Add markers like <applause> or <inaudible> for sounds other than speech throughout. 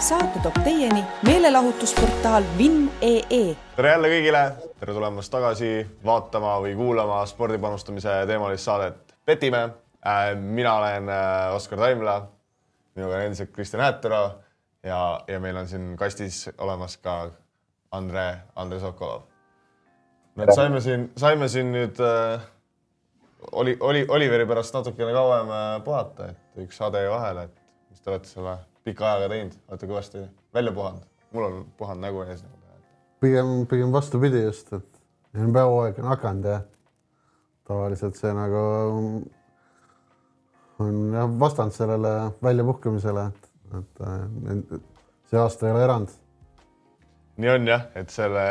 saate toob teieni meelelahutusportaal Vinn.ee. tere jälle kõigile, tere tulemast tagasi vaatama või kuulama spordipanustamise teemalist saadet Petime. mina olen äh, Oskar Taimla, minuga on endiselt Kristjan Äätero ja, ja meil on siin kastis olemas ka Andre, Andre Sokolov. me saime siin, saime siin nüüd äh, oli, oli Oliveri pärast natukene kauem äh, puhata, et üks saade vahele, et mis te olete selle pika ajaga teinud, olete kõvasti välja puhanud. mul on puhanud nägu ees nagu. pigem, pigem vastupidi just, et NBA hooaeg on hakanud ja tavaliselt see nagu on jah vastand sellele väljapuhkemisele, et, et see aasta ei ole erand. nii on jah, et selle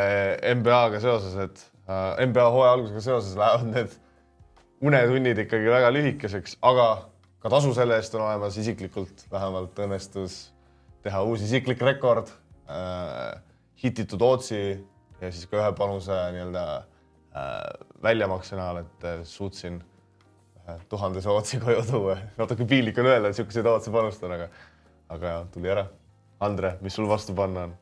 NBA-ga seoses, et äh, NBA hooaja algusega seoses lähevad need unetunnid ikkagi väga lühikeseks, aga ka tasu selle eest on olemas, isiklikult vähemalt õnnestus teha uus isiklik rekord äh,, hititud Tootsi ja siis ka ühe panuse nii-öelda äh, väljamakse näol, et äh, suutsin tuhandese Tootsi koju tuua. natuke piinlik on öelda, et niisuguseid Tootsi panustan, aga, aga tuli ära. Andre, mis sul vastu panna on?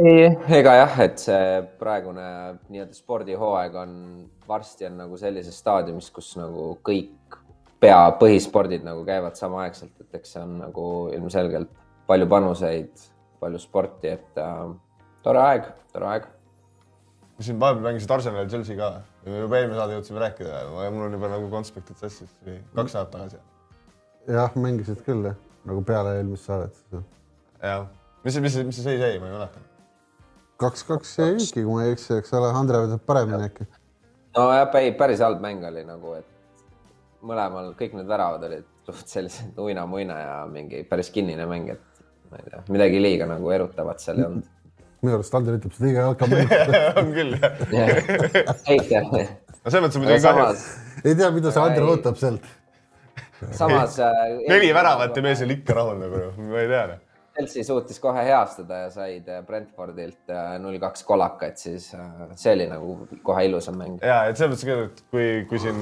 ei, ega jah, et see praegune nii-öelda spordihooaeg on, varsti on nagu sellises staadiumis, kus nagu kõik pea põhispordid nagu käivad samaaegselt, et eks see on nagu ilmselgelt palju panuseid, palju sporti, et äh, tore aeg, tore aeg. siin vahepeal mängisid Arsenal ja Chelsea ka, juba eelmine saade jõudsime rääkida, mul on juba nagu konspektid sassis, kaks nädalat tagasi. jah, mängisid küll jah, nagu peale eelmist saadet. jah mis mis mis see seis jäi, ma ei mäleta. kaks-kaks jäigi, kui ma ei eksi, eks ole, Andre võtab paremini äkki. nojah, päris halb mäng oli nagu, et mõlemal kõik need väravad olid suht sellised uina-muina ja mingi päris kinnine mäng, et ma ei tea, midagi liiga nagu erutavat seal ei olnud. minu arust Ander ütleb seda iga jalkamäng <laughs> on küll jah. no selles mõttes on muidugi kahju. ei tea, mida see Ander ootab sealt. samas. neli väravat ja mees oli ikka rahul nagu, ma ei tea Chelsea suutis kohe heastada ja said äh, Brentfordilt äh, null kaks kolakat, siis äh, see oli nagu kohe ilusam mäng. ja, et selles mõttes ka, et kui, kui siin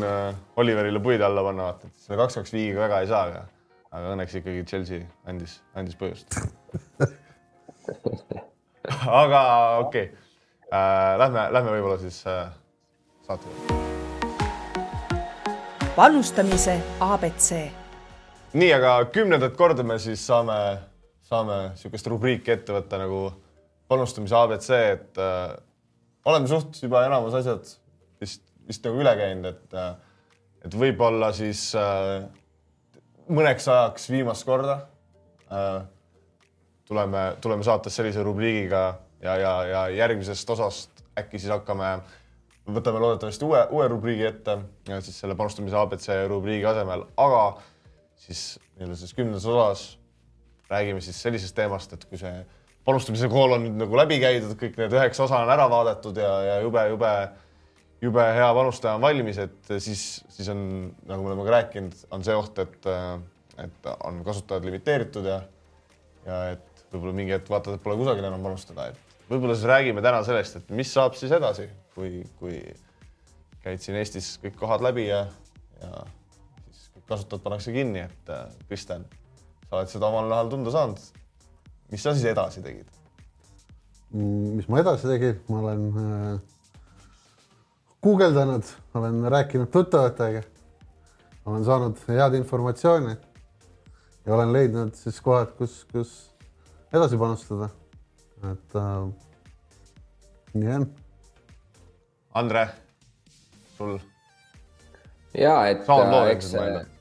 Oliverile puid alla panna, vaata, et selle kaks-kaks viigiga väga ei saa, aga, aga õnneks ikkagi Chelsea andis, andis põhjust <laughs> aga okei okay. äh,, lähme, lähme võib-olla siis äh, saate juurde. panustamise abc. nii, aga kümnendat korda me siis saame saame niisugust rubriiki ette võtta nagu panustamise abc, et äh, oleme suht juba enamus asjad vist, vist nagu üle käinud, et äh, et võib-olla siis äh, mõneks ajaks viimast korda äh, tuleme, tuleme saates sellise rubriigiga ja, ja, ja järgmisest osast äkki siis hakkame, võtame loodetavasti uue, uue rubriigi ette, siis selle panustamise abc rubriigi asemel, aga siis nii-öelda selles kümnendas osas räägime siis sellisest teemast, et kui see panustamise kool on nüüd nagu läbi käidud, kõik need üheksa osa on ära vaadatud ja, ja jube, jube, jube hea panustaja on valmis, et siis, siis on, nagu me oleme ka rääkinud, on see oht, et, et on kasutajad limiteeritud ja, ja et võib-olla mingi hetk vaatad, et pole kusagil enam panustada, et võib-olla siis räägime täna sellest, et mis saab siis edasi, kui, kui käid siin Eestis kõik kohad läbi ja, ja siis kasutajad pannakse kinni, et Kristjan sa oled seda omal nahal tunda saanud. mis sa siis edasi tegid? Mm, mis ma edasi tegin, ma olen äh, guugeldanud, olen rääkinud tuttavatega, olen saanud head informatsiooni ja olen leidnud siis kohad, kus, kus edasi panustada. et äh, nii on. Andre, sul? ja et äh, eks see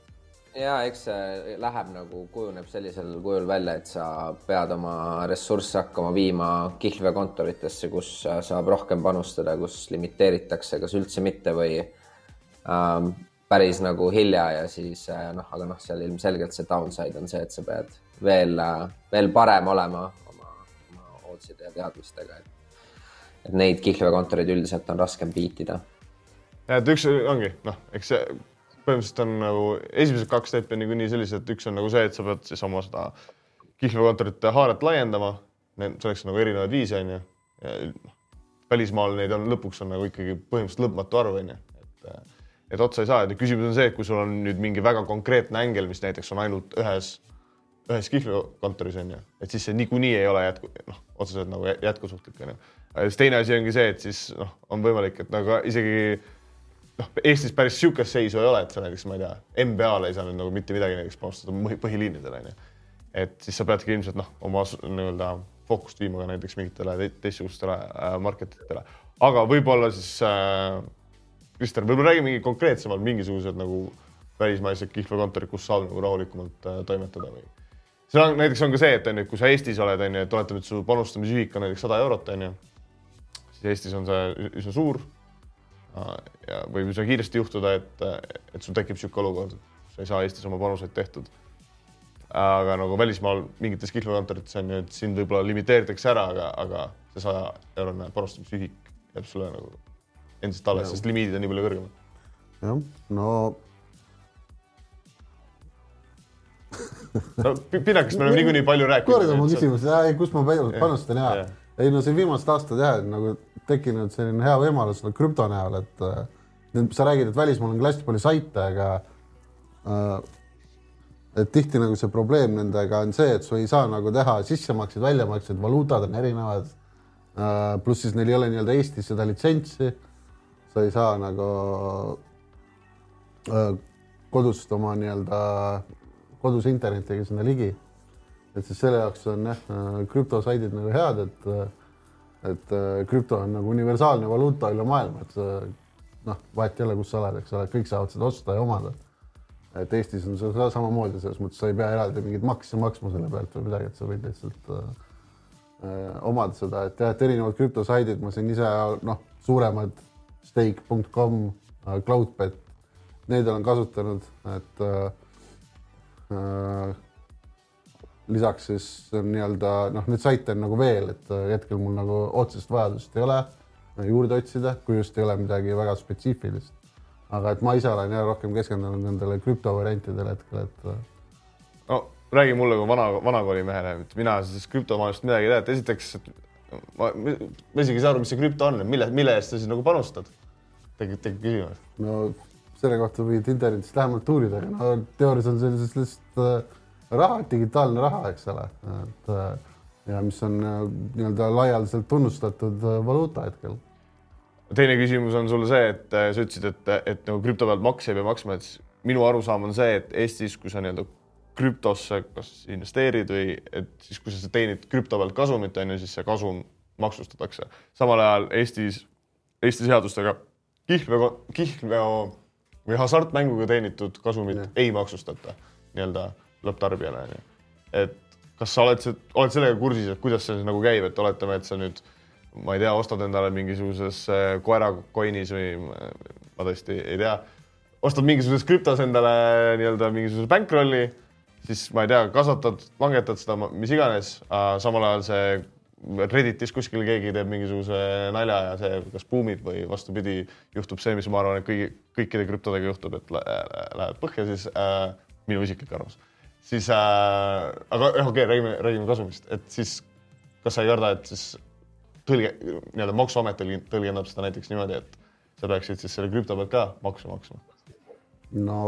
ja eks see läheb nagu, kujuneb sellisel kujul välja, et sa pead oma ressursse hakkama viima kihlveokontoritesse, kus saab rohkem panustada, kus limiteeritakse, kas üldse mitte või ähm, päris nagu hilja ja siis äh, noh, aga noh, seal ilmselgelt see downside on see, et sa pead veel äh,, veel parem olema oma, oma ootside ja teadmistega, et, et neid kihlveokontoreid üldiselt on raskem biitida. et üks ongi noh, eks see põhimõtteliselt on nagu esimesed kaks steppi on niikuinii sellised, üks on nagu see, et sa pead siis oma seda kihlveokontorite haaret laiendama. selleks on nagu erinevaid viise, onju. Välismaal neid on lõpuks on nagu ikkagi põhimõtteliselt lõpmatu arv, onju. et, et otsa ei saa ja küsimus on see, et kui sul on nüüd mingi väga konkreetne ängel, mis näiteks on ainult ühes ühes kihlveokontoris on ju, et siis see niikuinii ei ole jätku, noh, otseselt nagu jätkusuutlik on ju. siis teine asi ongi see, et siis noh, on võimalik, et nagu isegi noh, Eestis päris sihukest seisu ei ole, et sa näiteks, ma ei tea, NBA-le ei saa nüüd nagu mitte midagi näiteks panustada põhi, põhiliinidele onju. et siis sa peadki ilmselt noh, oma nii-öelda fookust viima ka näiteks mingitele teistsugustele äh, market itele, aga võib-olla siis äh, Kristjan, võib-olla räägi mingi konkreetsemalt mingisugused nagu välismaised kihlveokontorid, kus saab nagu rahulikumalt äh, toimetada või? seal on näiteks on ka see, et on ju, kui sa Eestis oled, on ju, et oletame, et su panustamisühik on näiteks sada eurot, on ju, siis Eestis on see üsna suur. Ja võib üsna kiiresti juhtuda, et, et sul tekib niisugune olukord, sa ei saa Eestis oma panuseid tehtud aga nagu välismaal mingites kihlveokontorites on ju, et sind võib-olla limiteeritakse ära, aga, aga see saja eurone panustamisühik jääb sulle nagu endiselt alles, sest limiidid on nii palju kõrgemad. jah, no no Pinnakast me oleme niikuinii palju rääkinud. korda mu küsimus, kus ma panustan ja, ja., ei no see viimased aastad jah, nagu tekkinud selline hea võimalus no, krüpto näol, et äh, sa räägid, et välismaal on küll hästi palju saite, aga äh, et tihti nagu see probleem nendega on see, et sa ei saa nagu teha sissemakseid, väljamakseid, valuutad on erinevad. Äh, pluss siis neil ei ole nii-öelda Eestis seda litsentsi. sa ei saa nagu äh, kodust oma nii-öelda kodus internetiga sinna ligi. Et siis selle jaoks on jah, äh, krüptosaidid nagu head, et et krüpto on nagu universaalne valuuta üle maailma, et noh, vahet ei ole, kus sa oled, eks ole, kõik saavad seda osta ja omada. Et Eestis on see samamoodi, selles mõttes sa ei pea eraldi mingeid makse maksma selle pealt või midagi, et sa võid lihtsalt äh, äh omada seda, et jah, et erinevad krüptosaidid, ma siin ise noh, suuremad stake.com, äh, Cloudbet, neid olen kasutanud, et äh, äh, lisaks siis nii-öelda noh, neid saite on nagu veel, et äh, hetkel mul nagu otsest vajadust ei ole juurde otsida, kui just ei ole midagi väga spetsiifilist aga et ma ise olen jah rohkem keskendunud nendele krüptovariantidele hetkel, et. Äh, no räägi mulle kui vana, vanakooli mehele, et mina siis krüptomaailmast midagi ei tea, et esiteks, et ma, ma isegi ei saa aru, mis see krüpto on, mille, mille eest sa siis nagu panustad? tekib, tekib küsimus. no selle kohta võid internetist lähemalt uurida, aga no teoorias on sellisest lihtsalt äh, raha, digitaalne raha, eks ole, et äh, ja mis on nii-öelda laialdaselt tunnustatud valuuta hetkel teine küsimus on sul see, et äh, sa ütlesid, et, et nagu krüpto pealt makse ei pea maksma, et minu arusaam on see, et Eestis, kui sa nii-öelda krüptosse kas investeerid või et siis, kui sa teenid krüpto pealt kasumit, on ju, siis see kasum maksustatakse. samal ajal Eestis, Eesti seadustega kihlveo, kihlveo või hasartmänguga teenitud kasumit ja. ei maksustata nii-öelda lõpptarbijale, on ju. et kas sa oled, oled sellega kursis, et kuidas see nagu käib, et oletame, et sa nüüd ma ei tea, ostad endale mingisuguses äh, koerakoinis või ma tõesti ei tea, ostad mingisuguses krüptos endale nii-öelda mingisuguse bankrolli, siis ma ei tea, kasvatad, langetad seda, mis iganes, samal ajal see Redditis kuskil keegi teeb mingisuguse nalja ja see kas buumib või vastupidi, juhtub see, mis ma arvan, et kõigi, kõikide krüptodega juhtub, et läheb põhja, siis äh, minu isiklik arvamus. Siis äh,, aga jah, okei okay,, räägime, räägime kasumist, et siis kas sa ei karda, et siis tõlge, nii-öelda maksuamet tõlgendab seda näiteks niimoodi, et sa peaksid siis selle krüpto pealt ka maksu maksma? no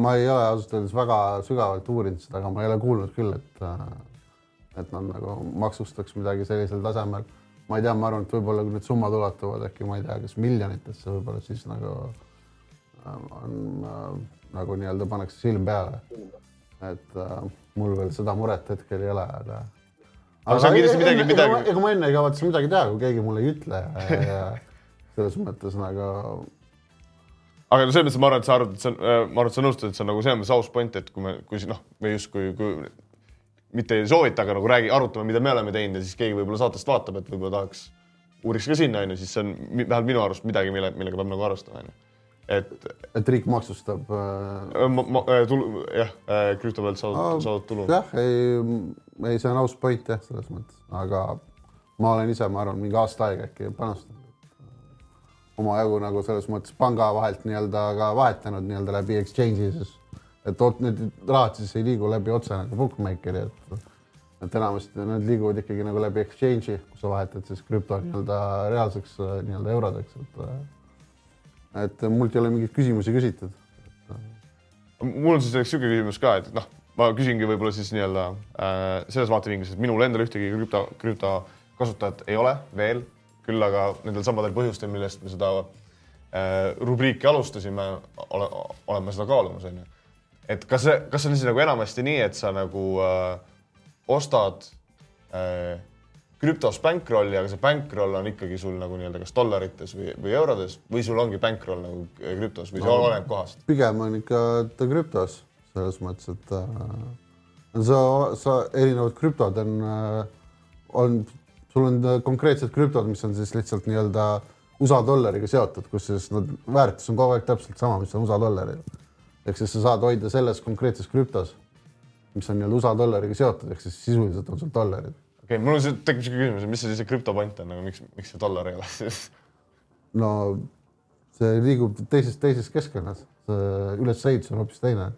ma ei ole ausalt öeldes väga sügavalt uurinud seda, aga ma ei ole kuulnud küll, et et nad nagu maksustaks midagi sellisel tasemel. ma ei tea, ma arvan, et võib-olla kui need summad ulatuvad äkki ma ei tea, kas miljonitesse võib-olla siis nagu on nagu nii-öelda pannakse silm peale. Et äh, mul veel seda muret hetkel ei ole, aga aga see on kindlasti midagi, midagi. ega ma enne ei kavatse midagi teha, kui keegi mulle ei ütle ja <laughs> selles mõttes nagu. aga no selles mõttes ma arvan, et sa arvad, et see on, äh, ma arvan, et sa nõustud, et see on nagu selles mõttes aus point, et kui me, kui noh, me justkui, kui mitte ei soovita, aga nagu räägi, arutame, mida me oleme teinud ja siis keegi võib-olla saatest vaatab, et võib-olla tahaks, uuriks ka sinna, onju, siis see on vähemalt minu arust midagi, mille, millega peab nagu arvestama, onju et. et riik maksustab äh.... Ma, ma, äh, tulu, jah, krüpto pealt saadud, saadud tulu. jah, ei ei, see on aus point jah, selles mõttes, aga ma olen ise, ma arvan, mingi aasta aega äkki panustanud. omajagu nagu selles mõttes panga vahelt nii-öelda ka vahetanud nii-öelda läbi exchange'i siis, et oot, need rahad siis ei liigu läbi otse nagu bookmaker'i, et et enamasti need liiguvad ikkagi nagu läbi exchange'i, kus sa vahetad siis krüpto nii-öelda reaalseks nii-öelda eurodeks, et et mult ei ole mingeid küsimusi küsitud. mul on siis niisugune küsimus ka, et noh ma küsingi võib-olla siis nii-öelda äh, selles vaatevinklist, et minul endal ühtegi krüpto, krüpto kasutajat ei ole veel, küll aga nendel samadel põhjustel, millest me seda äh, rubriiki alustasime, ole, oleme seda kaalumas, onju. et kas see, kas see on siis nagu enamasti nii, et sa nagu äh, ostad äh, krüptos bankrolli, aga see bankroll on ikkagi sul nagu nii-öelda kas dollarites või, või eurodes või sul ongi bankroll nagu krüptos või see no, oleneb kohast? pigem on ikka ta krüptos selles mõttes, et äh, sa, sa erinevad krüptod on äh,, on, sul on konkreetsed krüptod, mis on siis lihtsalt nii-öelda USA dollariga seotud, kus siis nad, väärtus on kogu aeg täpselt sama, mis on USA dollaril. ehk siis sa saad hoida selles konkreetses krüptos, mis on nii-öelda USA dollariga seotud, ehk siis sisuliselt on sul dollarid okei okay,, mul on, tekib siuke küsimus, mis see siis see krüptopunt on nagu, miks, miks see dollar ei ole siis? no see liigub teises, teises keskkonnas, see ülesehitus on hoopis teine.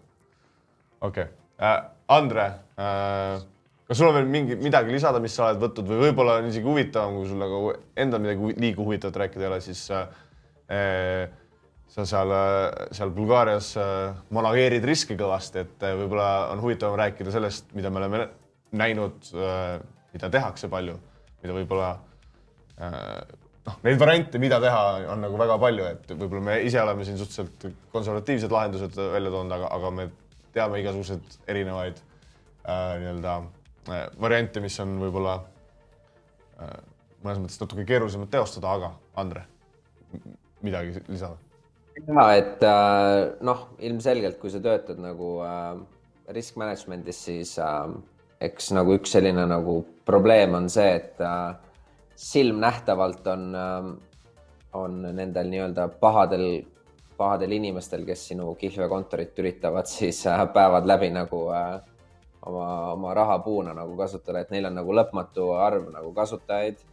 okei okay. äh,, Andre äh,, kas sul on veel mingi, midagi lisada, mis sa oled võtnud või võib-olla on isegi huvitavam, kui sul nagu endal midagi liiga huvitavat rääkida ei ole, siis äh, sa seal, seal Bulgaarias äh, manageerid riske kõvasti, et äh, võib-olla on huvitavam rääkida sellest, mida me oleme näinud äh, mida tehakse palju, mida võib-olla äh, noh, neid variante, mida teha, on nagu väga palju, et võib-olla me ise oleme siin suhteliselt konservatiivsed lahendused välja toonud, aga, aga me teame igasuguseid erinevaid äh, nii-öelda äh, variante, mis on võib-olla äh, mõnes mõttes natuke keerulisemad teostada, aga Andre, midagi lisada? ja et äh, noh, ilmselgelt, kui sa töötad nagu äh, risk management'is, siis äh, eks nagu üks selline nagu probleem on see, et äh, silmnähtavalt on äh,, on nendel nii-öelda pahadel, pahadel inimestel, kes sinu kihlveokontorit üritavad <laughs> siis äh, päevad läbi nagu äh, oma, oma rahapuuna nagu kasutada, et neil on nagu lõpmatu arv nagu kasutajaid.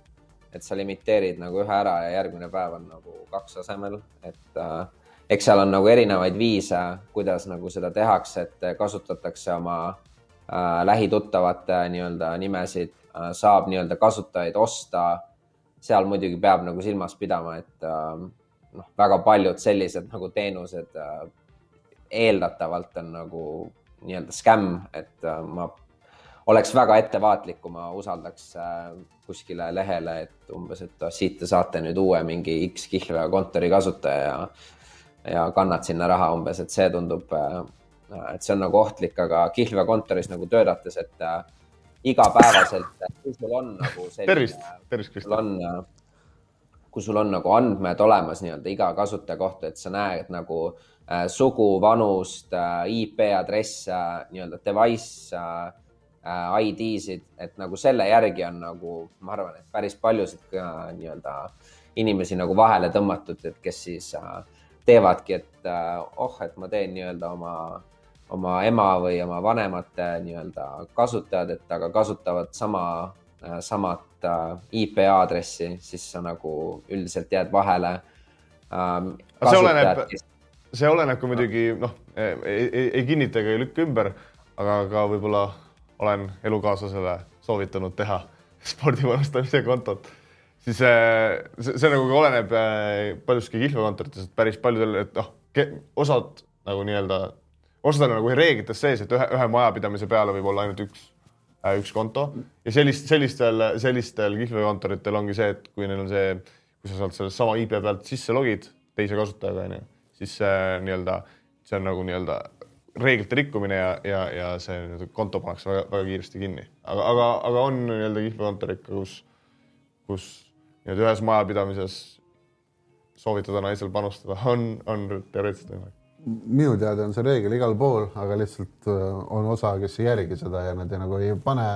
et sa limiteerid nagu ühe ära ja järgmine päev on nagu kaks asemel, et äh, eks seal on nagu erinevaid viise, kuidas nagu seda tehakse, et kasutatakse oma äh, lähituttavate nii-öelda nimesid saab nii-öelda kasutajaid osta. seal muidugi peab nagu silmas pidama, et äh, noh, väga paljud sellised nagu teenused äh, eeldatavalt on nagu nii-öelda skämm, et äh, ma oleks väga ettevaatlik, kui ma usaldaks äh, kuskile lehele, et umbes, et siit te saate nüüd uue mingi X kihlveokontori kasutaja ja, ja kannad sinna raha umbes, et see tundub äh, et see on nagu ohtlik, aga kihlveokontoris nagu töötates, et äh, igapäevaselt, kui sul on nagu selline. tervist, tervist, äh, kui sul on nagu andmed olemas nii-öelda iga kasutaja kohta, et sa näed nagu äh, sugu, vanust äh,, IP aadresse äh,, nii-öelda device äh, ID-sid, et nagu selle järgi on nagu, ma arvan, et päris paljusid äh, nii-öelda inimesi nagu vahele tõmmatud, et kes siis äh, teevadki, et äh, oh, et ma teen nii-öelda oma oma ema või oma vanemate nii-öelda kasutajad, et aga kasutavad sama, äh, samat äh, IP aadressi, siis sa nagu üldiselt jääd vahele ähm,. see oleneb, see oleneb ka muidugi noh, ei, ei, ei kinnita ega ei lükka ümber, aga ka võib-olla olen elukaaslasele soovitanud teha <laughs> spordipanustamise kontot, siis äh, see, see nagu oleneb paljuski kihlveokontorites, et päris paljudel, et noh, osad nagu nii-öelda osad on nagu reeglites sees, et ühe, ühe majapidamise peale võib olla ainult üks äh,, üks konto. Ja sellist, sellistel, sellistel kihlveokontoritel ongi see, et kui neil on see, kui sa saad sellest sama IP pealt sisse logid teise kasutajaga onju, siis see nii-öelda, see on nagu nii-öelda reeglite rikkumine ja, ja, ja see konto pannakse väga, väga kiiresti kinni, aga, aga, aga on nii-öelda kihlveokontor ikka, kus, kus nii-öelda ühes majapidamises soovitada naisel panustada on, on teoreetiliselt võimalik minu teada on see reegel igal pool, aga lihtsalt äh, on osa, kes ei järgi seda ja nad ei, nagu ei pane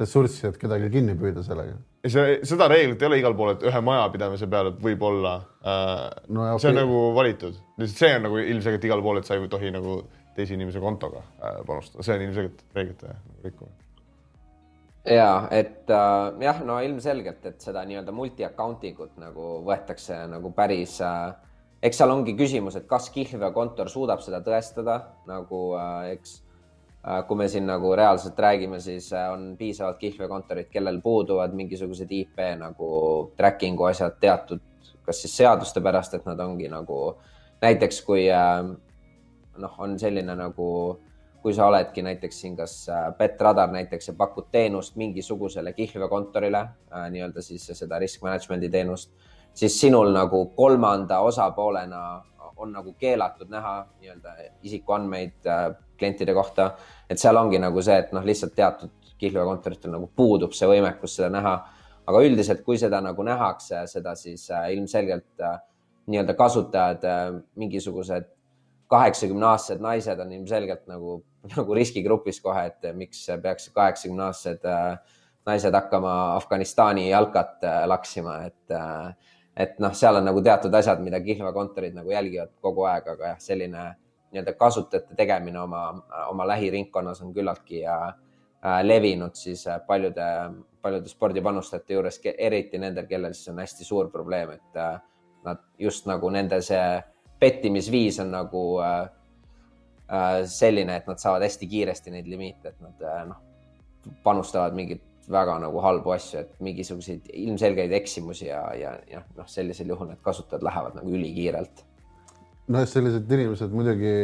ressurssi, et kedagi kinni püüda sellega. see, seda reeglit ei ole igal pool, et ühe majapidamise peale võib olla äh,. No, okay. see on nagu valitud, lihtsalt see on nagu ilmselgelt igal pool, et sa ei tohi nagu teise inimese kontoga äh, panustada, see on ilmselgelt reeglite rikkumine ja et äh, jah, no ilmselgelt, et seda nii-öelda multi-account'ing ut nagu võetakse nagu päris äh, eks seal ongi küsimus, et kas kihlveokontor suudab seda tõestada nagu äh, eks äh, kui me siin nagu reaalselt räägime, siis äh, on piisavalt kihlveokontorid, kellel puuduvad mingisugused IP nagu tracking'u asjad teatud, kas siis seaduste pärast, et nad ongi nagu näiteks kui noh, on selline nagu kui sa oledki näiteks siin kas Betradar näiteks ja pakud teenust mingisugusele kihlveokontorile äh,, nii-öelda siis seda risk management'i teenust, siis sinul nagu kolmanda osapoolena on nagu keelatud näha nii-öelda isikuandmeid äh, klientide kohta. et seal ongi nagu see, et noh, lihtsalt teatud kihlveokontoritel nagu puudub see võimekus seda näha. aga üldiselt, kui seda nagu nähakse, seda siis äh, ilmselgelt äh, nii-öelda kasutajad mingisugused kaheksakümne aastased naised on ilmselgelt nagu, <laughs> nagu riskigrupis kohe, et miks peaks kaheksakümne aastased naised hakkama Afganistani jalkat laksima, et et noh, seal on nagu teatud asjad, mida kihlveokontorid nagu jälgivad kogu aeg, aga jah, selline nii-öelda kasutajate tegemine oma, oma lähiringkonnas on küllaltki äh, levinud siis äh, paljude, paljude spordipanustajate juures, eriti nendel, kellel siis on hästi suur probleem, et äh, nad just nagu nende see pettimisviis on nagu äh, äh, selline, et nad saavad hästi kiiresti neid limiite, et nad äh, noh, panustavad mingit väga nagu halbu asju, et mingisuguseid ilmselgeid eksimusi ja, ja, ja noh, sellisel juhul need kasutajad lähevad nagu ülikiirelt. nojah, sellised inimesed muidugi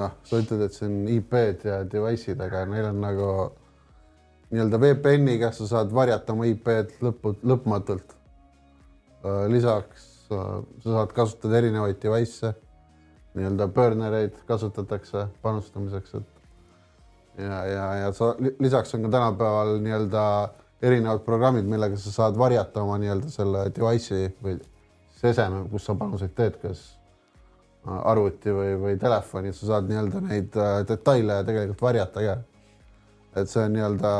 noh, sa ütled, et see on IP-d ja device'id, aga neil on nagu nii-öelda VPN-iga sa saad varjata oma IP-d lõpu, lõpmatult. Äh, lisaks äh, sa saad kasutada erinevaid device'e, nii-öelda burnereid kasutatakse panustamiseks, et ja, ja, ja sa lisaks on ka tänapäeval nii-öelda erinevad programmid, millega sa saad varjata oma nii-öelda selle device'i või siis eseme, kus sa panuseid teed, kas arvuti või, või telefoni, sa saad nii-öelda neid äh, detaile tegelikult varjata ka. et see on nii-öelda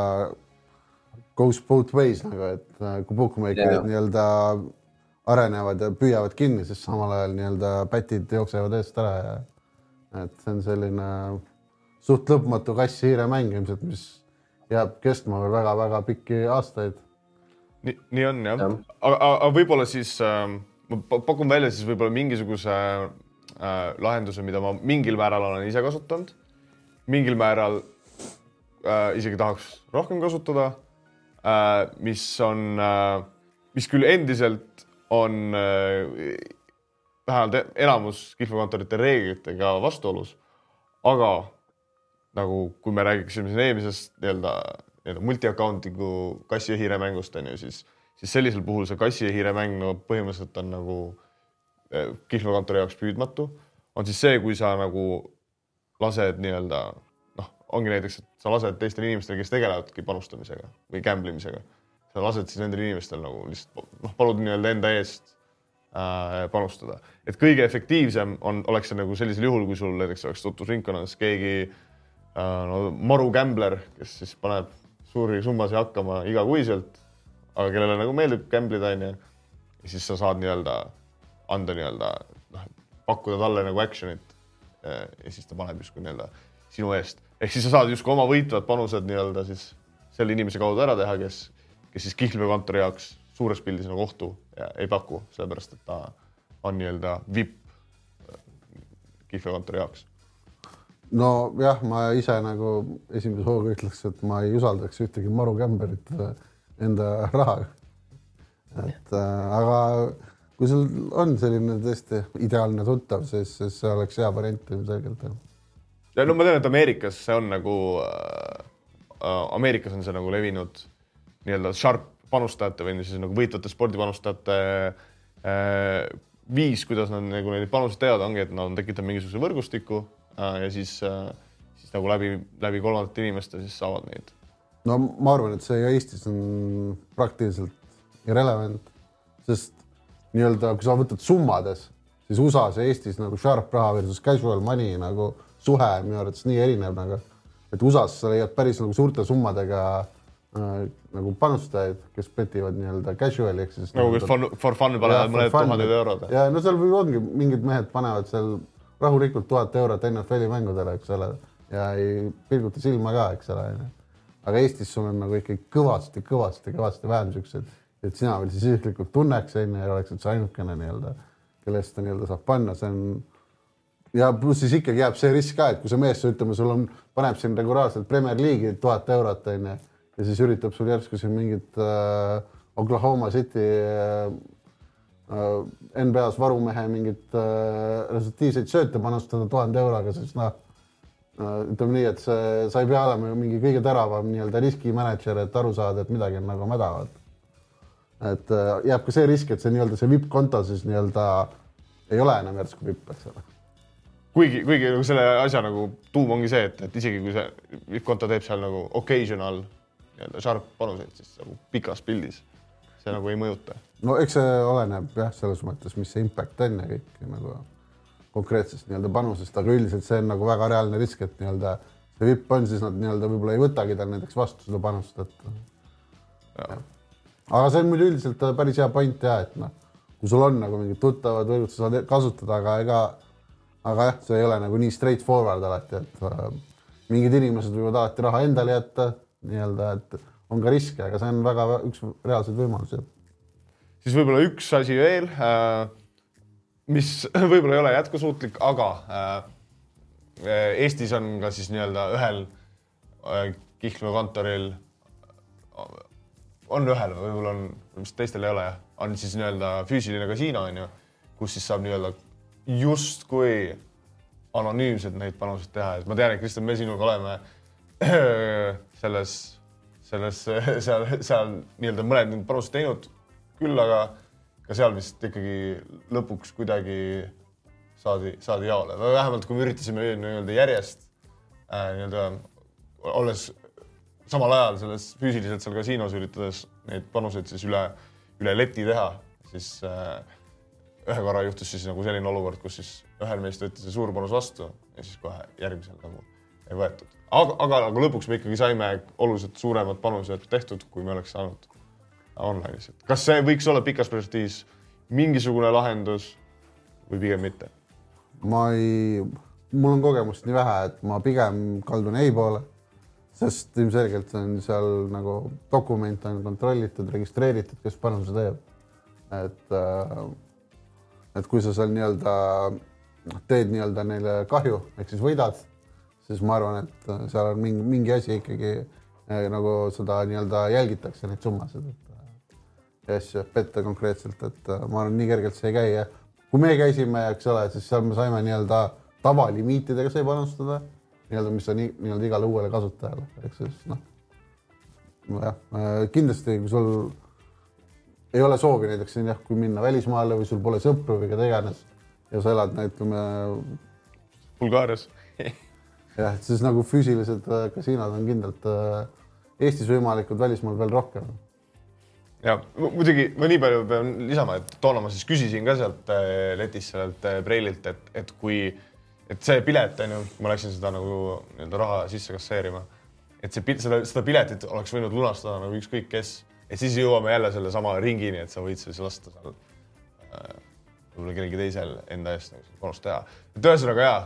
goes both ways nagu, et äh, kui bookmaker'id nii-öelda arenevad ja püüavad kinni, siis samal ajal nii-öelda pätid jooksevad eest ära ja et see on selline suht lõpmatu kassi-hiire mäng ilmselt, mis jääb kestma veel väga-väga pikki aastaid. nii, nii on jah ja., aga, aga võib-olla siis äh, ma pakun välja siis võib-olla mingisuguse äh, lahenduse, mida ma mingil määral olen ise kasutanud, mingil määral äh, isegi tahaks rohkem kasutada äh,, mis on äh,, mis küll endiselt on äh, vähemalt enamus kihlveokontorite reeglitega vastuolus, aga nagu kui me räägiksime siin eelmisest nii-öelda nii-öelda multi-account'igu kassi ja hiire mängust on ju, siis, siis sellisel puhul see kassi ja hiire mäng no põhimõtteliselt on nagu eh, kihlveokontori jaoks püüdmatu. on siis see, kui sa nagu lased nii-öelda noh, ongi näiteks, et sa lased teistel inimestel, kes tegelevadki panustamisega või gamble imisega, sa lased siis nendel inimestel nagu lihtsalt noh, palud nii-öelda enda eest äh, panustada, et kõige efektiivsem on, oleks see nagu sellisel juhul, kui sul näiteks oleks tutvusringkonnas keegi no maru gambler, kes siis paneb suuri summasid hakkama igakuiselt, aga kellele nagu meeldib gamblida, onju. ja siis sa saad nii-öelda anda nii-öelda noh, pakkuda talle nagu action'it. ja siis ta paneb justkui nii-öelda sinu eest, ehk siis sa saad justkui oma võitvad panused nii-öelda siis selle inimese kaudu ära teha, kes, kes siis kihlveokontori jaoks suures pildis nagu ohtu ei paku, sellepärast et ta on nii-öelda vipp kihlveokontori jaoks nojah, ma ise nagu esimese hooga ütleks, et ma ei usaldaks ühtegi maru kämberit äh, enda rahaga. et äh, aga kui sul on selline tõesti ideaalne tuttav, siis, siis see oleks hea variant ilmselgelt. ja no ma tean, et Ameerikas see on nagu äh,, äh Ameerikas on see nagu levinud nii-öelda sharp panustajate või siis nagu võitvate spordipanustajate äh, viis, kuidas nad nagu neid panuseid teevad, ongi, et nad on tekitanud mingisuguse võrgustiku ja siis, äh, siis nagu läbi, läbi kolmandate inimeste siis saavad neid. no ma arvan, et see Eestis on praktiliselt irrelevant, sest nii-öelda, kui sa võtad summades, siis USA-s ja Eestis nagu sharp raha versus casual money nagu suhe minu arvates nii erinev nagu, et USA-s sa leiad päris nagu suurte summadega äh, nagu panustajaid, kes petivad nii-öelda casual'i ehk siis. nagu kes for, for fun panevad mõned tuhanded eurod. ja no seal ongi mingid mehed panevad seal rahulikult tuhat eurot NFL-i mängudele, eks ole, ja ei pilguta silma ka, eks ole, aga Eestis sul on nagu ikkagi kõvasti, kõvasti, kõvasti vähem siukseid, et sina veel siis isiklikult tunneks, onju, ja oleks üldse ainukene nii-öelda, kelle eest ta nii-öelda saab panna, see on ja pluss siis ikkagi jääb see risk ka, et kui see mees, ütleme, sul on, paneb siin regulaarselt Premier League'i tuhat eurot, onju, ja siis üritab sul järsku siin mingit äh, Oklahoma City Äh, NBA-s varumehe mingit äh, resultiivseid sööte panustada tuhande euroga, siis noh, ütleme nii, et see, sa ei pea olema mingi kõige teravam nii-öelda riskimänedžer, et aru saada, et midagi on nagu mäda. et jääb ka see risk, et see nii-öelda see vipp konto siis nii-öelda ei ole enam järsku vipp, eks ole kuigi, kuigi nagu selle asja nagu tuum ongi see, et, et isegi kui see vipp konto teeb seal nagu occasional nii-öelda sharp panuseid, siis nagu pikas pildis see nagu ei mõjuta. No eks see oleneb jah, selles mõttes, mis see impact on ja kõik nagu konkreetsest nii-öelda panusest, aga üldiselt see on nagu väga reaalne risk, et nii-öelda see vipp on, siis nad nii-öelda võib-olla ei võtagi tal näiteks vastu seda panust, et. aga see on muidu üldiselt päris hea point ja et noh, kui sul on nagu mingid tuttavad võrgud, sa saad kasutada, aga ega, aga jah, see ei ole nagu nii straight forward alati, et äh, mingid inimesed võivad alati raha endale jätta nii-öelda, et on ka riske, aga see on väga üks reaalseid võimalusi. Siis võib-olla üks asi veel äh mis <laughs> võib-olla ei ole jätkusuutlik, aga äh, Eestis on ka siis nii-öelda ühel äh, Kihlvee kontoril, on ühel, võib-olla on, vist teistel ei ole jah, on siis nii-öelda füüsiline kasiino on ju, kus siis saab nii-öelda justkui anonüümselt neid panuseid teha, et ma tean, et Kristjan, me sinuga oleme <clears throat> selles, selles <laughs> seal, seal nii-öelda mõned panused teinud küll, aga ka seal vist ikkagi lõpuks kuidagi saadi, saadi jaole või vähemalt kui me üritasime nii-öelda järjest äh, nii-öelda olles samal ajal selles füüsiliselt seal kasiinos üritades neid panuseid siis üle, üle leti teha, siis äh, ühe korra juhtus siis nagu selline olukord, kus siis ühel meist võeti see suur panus vastu ja siis kohe järgmisel nagu ei võetud. aga, aga, aga lõpuks me ikkagi saime oluliselt suuremad panused tehtud, kui me oleks saanud online'is, et kas see võiks olla pikas perspektiivis mingisugune lahendus või pigem mitte? ma ei, mul on kogemust nii vähe, et ma pigem kaldun ei poole, sest ilmselgelt on seal nagu dokument on kontrollitud, registreeritud, kes panuse teeb. et, äh, et kui sa seal nii-öelda teed nii-öelda neile kahju ehk siis võidad, siis ma arvan, et seal on mingi, mingi asi ikkagi äh, nagu seda nii-öelda jälgitakse, neid summasid ja asju petta konkreetselt, et äh, ma arvan, nii kergelt see ei käi ja kui me käisime, eks ole, siis seal me saime nii-öelda tavalimiitidega sai panustada, nii-öelda, mis on nii-öelda igale uuele kasutajale, ehk siis noh, nojah, äh, kindlasti kui sul ei ole soovi näiteks jah, kui minna välismaale või sul pole sõpru või keda iganes ja sa elad, ütleme. Bulgaarias <laughs> jah, et siis nagu füüsilised äh, kasiinod on kindlalt Eestis võimalikud, välismaal veel rohkem ja muidugi ma nii palju pean lisama, et toona ma siis küsisin ka sealt äh, letist, sellelt äh, Preililt, et, et kui, et see pilet on ju, ma läksin seda nagu nii-öelda raha sisse kasseerima, et see, seda, seda piletit oleks võinud lunastada nagu ükskõik kes, et siis jõuame jälle sellesama ringini, et sa võid siis lasta seal äh, võib-olla kellelgi teisel enda eest nagu panust teha. et ühesõnaga jaa,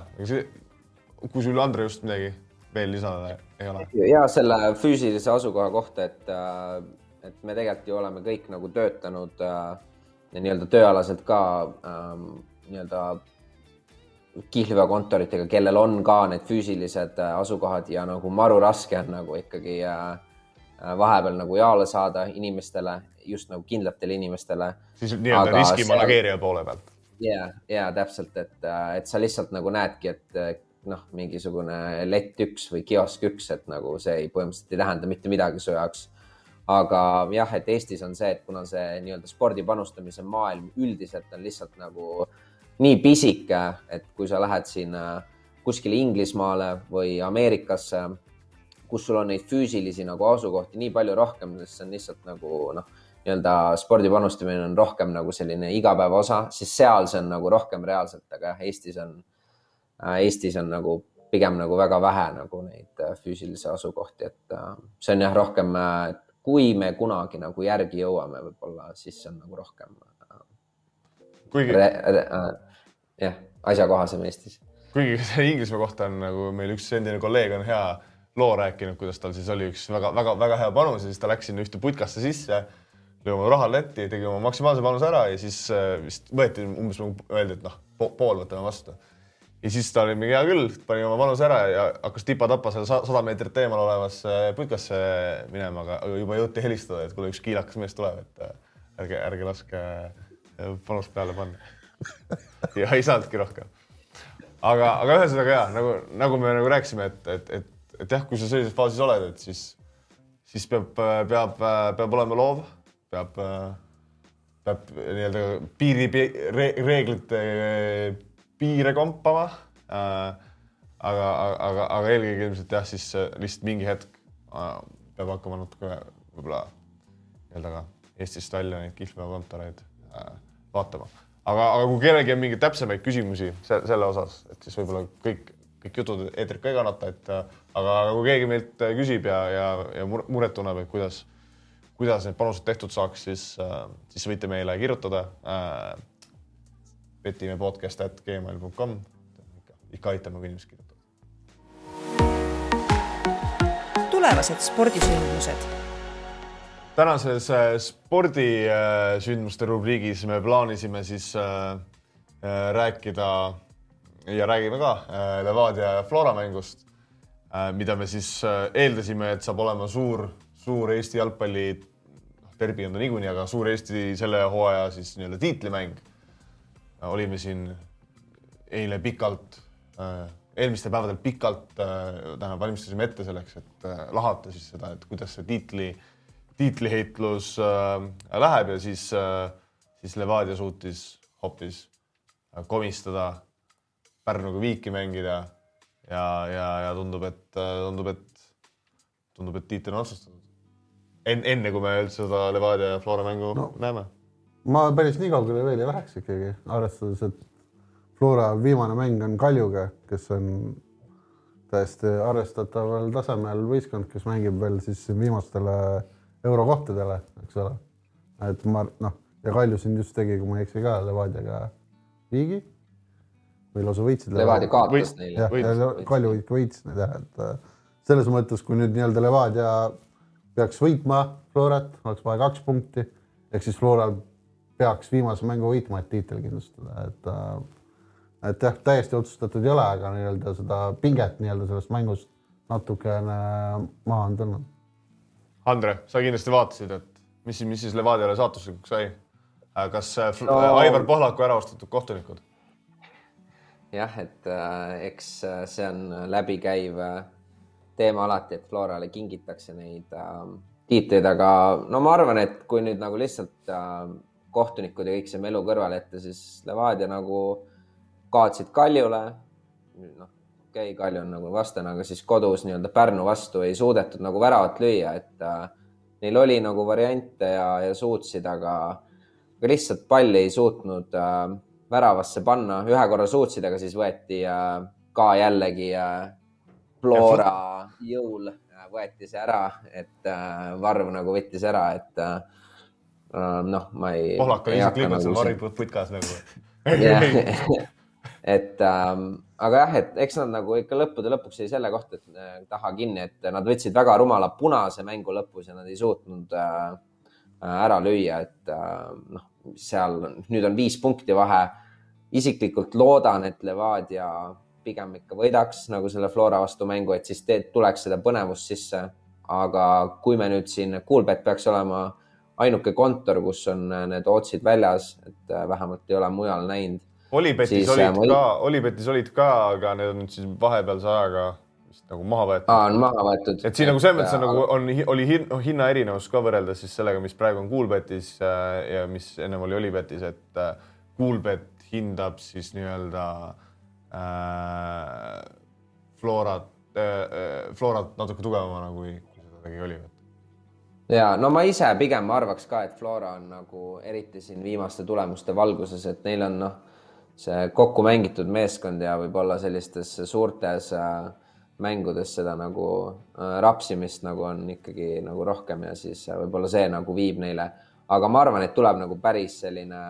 kui sul, Andre, just midagi veel lisada ei ole? ja selle füüsilise asukoha kohta, et äh et me tegelikult ju oleme kõik nagu töötanud äh, nii-öelda tööalaselt ka ähm, nii-öelda kihlveokontoritega, kellel on ka need füüsilised äh, asukohad ja nagu maru raske on nagu ikkagi äh, äh vahepeal nagu jaole saada inimestele, just nagu kindlatele inimestele. siis nii-öelda riskimanageerija seal... poole pealt. ja, ja täpselt, et, äh, et sa lihtsalt nagu näedki, et noh, mingisugune lett üks või kiosk üks, et nagu see ei, põhimõtteliselt ei tähenda mitte midagi su jaoks aga jah, et Eestis on see, et kuna see nii-öelda spordi panustamise maailm üldiselt on lihtsalt nagu nii pisike, et kui sa lähed siin kuskile Inglismaale või Ameerikasse, kus sul on neid füüsilisi nagu asukohti nii palju rohkem, sest see on lihtsalt nagu noh, nii-öelda spordi panustamine on rohkem nagu selline igapäevaosa, siis seal see on nagu rohkem reaalselt, aga jah, Eestis on, Eestis on nagu pigem nagu väga vähe nagu neid füüsilisi asukohti, et see on jah, rohkem kui me kunagi nagu järgi jõuame, võib-olla siis on nagu rohkem. Äh, kuigi. Äh, jah, asjakohasem Eestis. kuigi <laughs> Inglismaa kohta on nagu meil üks endine kolleeg on hea loo rääkinud, kuidas tal siis oli üks väga-väga-väga hea panus ja siis ta läks sinna ühte putkasse sisse, lõi oma raha letti, tegi oma maksimaalse panuse ära ja siis äh, vist võeti umbes nagu öeldi, et noh, pool võtame vastu ja siis ta oli mingi hea küll, pani oma panuse ära ja hakkas tipa-tapa seal sada meetrit eemal olevasse putkasse minema, aga juba jõuti helistada, et kuule, üks kiilakas mees tuleb, et äh, ärge, ärge laske äh, panust peale panna ja ei saanudki rohkem. aga, aga ühesõnaga ja nagu, nagu me nagu rääkisime, et, et, et, et jah, kui sa sellises faasis oled, et siis, siis peab, peab, peab olema loov, peab, peab nii-öelda piiri re, reeglite piire kompama äh, aga, aga, aga eelkõige ilmselt jah, siis lihtsalt mingi hetk äh, peab hakkama natuke võib-olla nii-öelda ka Eestist välja neid kihlveokontoreid äh, vaatama. aga, aga kui kellelgi on mingeid täpsemaid küsimusi se selle osas, et siis võib-olla kõik, kõik jutud eetrit ka ei kannata, et äh, aga, aga kui keegi meilt küsib ja, ja, ja muret tunneb, et kuidas, kuidas need panused tehtud saaks, siis, siis võite meile kirjutada äh,. Petime podcast at gmail.com ikka aitame, kui inimesed kirjutavad. tulevased spordisündmused. tänases äh, spordisündmuste rubriigis me plaanisime siis äh, äh, rääkida ja räägime ka Levadia ja Flora mängust, mida me siis eeldasime, et saab olema suur, suur Eesti jalgpalli, noh, derbi on ta niikuinii, aga suur Eesti selle hooaja siis nii-öelda tiitlimäng. Olime siin eile pikalt eelmistel päevadel pikalt äh, tähendab, valmistasime ette selleks, et äh, lahata siis seda, et kuidas see tiitli, tiitliheitlus äh, läheb ja siis, siis Levadia suutis hoopis komistada, Pärnuga viiki mängida ja, ja, ja tundub, et tundub, et tundub, et tiitel on otsustatud. enne, enne kui me üldse seda Levadia ja Flora mängu no, näeme. Ma päris nii kaugele veel ei läheks ikkagi, arvestades, et Flora viimane mäng on Kaljuga, kes on täiesti arvestataval tasemel võistkond, kes mängib veel siis viimastele eurokohtadele, eks ole. et ma noh, ja Kalju siin just tegi, kui ma ei eksi ka Levadiaga viigi või lausa võitsid. Levadia kaotas neile. jah, ja Kalju ikka võitis neid jah, et äh, selles mõttes, kui nüüd nii-öelda Levadia peaks võitma Florat, oleks vaja kaks punkti, ehk siis Floral peaks viimase mängu võitma, et tiitel kindlustada, et äh, et jah, täiesti otsustatud ei ole, aga nii-öelda seda pinget nii-öelda sellest mängust natukene maha on tulnud. Andre, sa kindlasti vaatasid, et mis, mis siis Levadiale saatuslikuks sai? Äh, kas äh, no, Aivar Pohlaku ära ostetud kohtunikud? jah, et äh, eks see on läbikäiv teema alati, et Florale kingitakse neid äh, tiitleid, aga no ma arvan, et kui nüüd nagu lihtsalt äh, kohtunikud ja kõik see melu kõrvale jätta, siis Levadia nagu kaotsid Kaljule. noh, okei okay,, Kalju on nagu vastane, aga siis kodus nii-öelda Pärnu vastu ei suudetud nagu väravat lüüa, et äh, neil oli nagu variante ja, ja suutsid, aga, aga lihtsalt palli ei suutnud äh, väravasse panna, ühe korra suutsid, aga siis võeti äh, ka jällegi äh, Flora jõul äh, võeti see ära, et äh, Varv nagu võttis ära, et äh noh, ma ei. Pohlak oli isiklikult seal Varri putkas nagu <laughs> <laughs> et ähm, aga jah, et eks nad nagu ikka lõppude lõpuks jäi selle kohta, et äh, taha kinni, et nad võtsid väga rumala punase mängu lõpus ja nad ei suutnud äh, äh ära lüüa, et äh, noh, seal nüüd on viis punkti vahe. isiklikult loodan, et Levadia pigem ikka võidaks nagu selle Flora vastu mängu, et siis teed, tuleks seda põnevust sisse. aga kui me nüüd siin, Kuulbet peaks olema ainuke kontor, kus on äh, need otsid väljas, et vähemalt ei ole mujal näinud Olipetis olid äh, ka, Olipetis olid ka, aga need on nüüd siis vahepealse ajaga vist nagu maha võetud. aa, on maha võetud. et siin nagu selles mõttes on nagu on, oli hin, no, hinnaerinevus ka võrreldes siis sellega, mis praegu on Coolbetis äh, ja mis ennem oli Olipetis, et äh, Coolbet hindab siis nii-öelda äh, Florat äh,, Florat natuke tugevamana kui, kui seda tegi Olipet ja no ma ise pigem arvaks ka, et Flora on nagu eriti siin viimaste tulemuste valguses, et neil on noh see kokku mängitud meeskond ja võib-olla sellistes suurtes äh, mängudes seda nagu äh, rapsimist nagu on ikkagi nagu rohkem ja siis äh, võib-olla see nagu viib neile. aga ma arvan, et tuleb nagu päris selline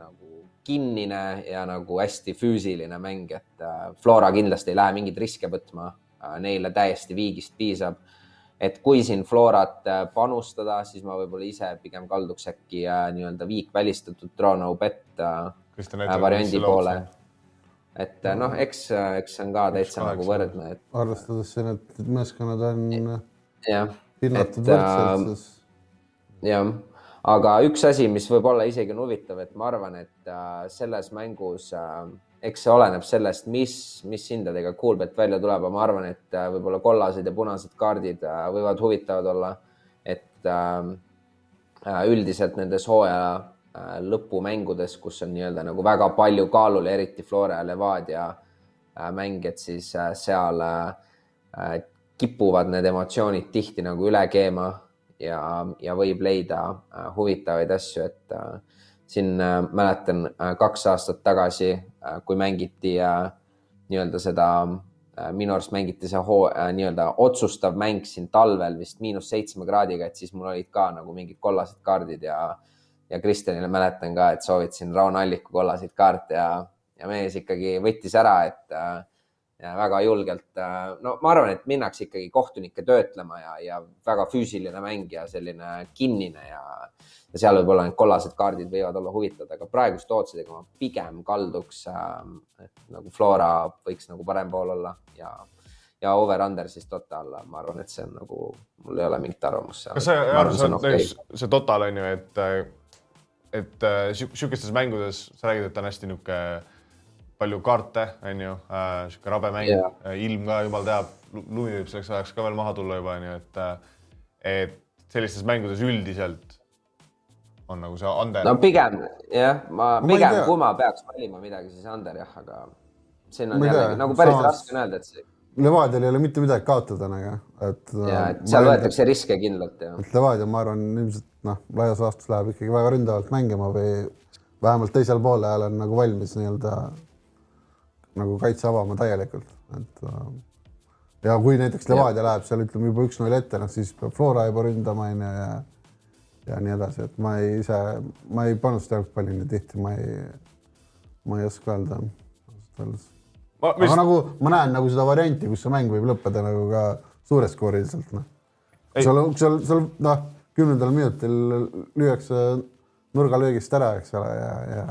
nagu kinnine ja nagu hästi füüsiline mäng, et Flora kindlasti ei lähe mingeid riske võtma. Neile täiesti viigist piisab. Et kui siin Florat panustada, siis ma võib-olla ise pigem kalduks äkki nii-öelda viik välistatud draw no bet Äh, variandi poole. et äh, noh, eks, äh, eks see on ka täitsa nagu võrdne, et. arvestades siin, et meeskonnad on hinnatud võrdselt, siis. jah, aga üks asi, mis võib olla isegi on huvitav, et ma arvan, et selles mängus eks see oleneb sellest, mis, mis hindadega Coolbet välja tuleb, aga ma arvan, et äh, võib-olla kollased ja punased kaardid äh, võivad huvitavad olla. et äh, üldiselt nendes hooaja lõpumängudes, kus on nii-öelda nagu väga palju kaalul, eriti Flora ja Levadia mängijad, siis seal kipuvad need emotsioonid tihti nagu üle keema ja, ja võib leida huvitavaid asju, et siin äh, mäletan äh, kaks aastat tagasi, äh, kui mängiti nii-öelda seda, minu arust mängiti see hoo, nii-öelda otsustav mäng siin talvel vist miinus seitsme kraadiga, et siis mul olid ka nagu mingid kollased kaardid ja, ja Kristjanile mäletan ka, et soovitasin Rauno Alliku kollaseid kaarte ja, ja mees ikkagi võttis ära, et ja väga julgelt. no ma arvan, et minnakse ikkagi kohtunikke töötlema ja, ja väga füüsiline mäng ja selline kinnine ja ja seal võib-olla need kollased kaardid võivad olla huvitavad, aga praeguste ootsidega ma pigem kalduks äh,, et nagu Flora võiks nagu parem pool olla ja, ja over-under siis total, ma arvan, et see on nagu, mul ei ole mingit arvamust seal. kas see, see, okay. see total on ju, et, et äh, sihukestes mängudes sa räägid, et on hästi niisugune palju kaarte, on ju äh,, sihuke rabe mäng yeah., äh, ilm ka jumal teab, lumi võib selleks ajaks ka veel maha tulla juba, on ju, et, äh, et sellistes mängudes üldiselt on nagu see under? no pigem jah, ma, pigem kui ma peaks valima midagi, siis under jah, aga siin on jällegi nagu päris Samas... raske on öelda, et see. Levadial ei ole mitte midagi kaotada nagu, et. ja, et seal võetakse et, riske kindlalt ja. et Levadia, ma arvan, ilmselt noh, laias laastus läheb ikkagi väga ründavalt mängima või vähemalt teisel poolel on nagu valmis nii-öelda nagu kaitse avama täielikult, et ja kui näiteks Levadia läheb seal ütleme juba üks-null ette, noh siis peab Flora juba ründama onju ja ja nii edasi, et ma ei ise, ma ei panusta jalgpalli nii tihti, ma ei, ma ei oska öelda ausalt öeldes. aga mis... nagu ma näen nagu seda varianti, kus see mäng võib lõppeda nagu ka suureskooriliselt, noh. seal, seal, seal noh, kümnendal minutil lüüakse nurgalöögist ära, eks ole, ja, ja.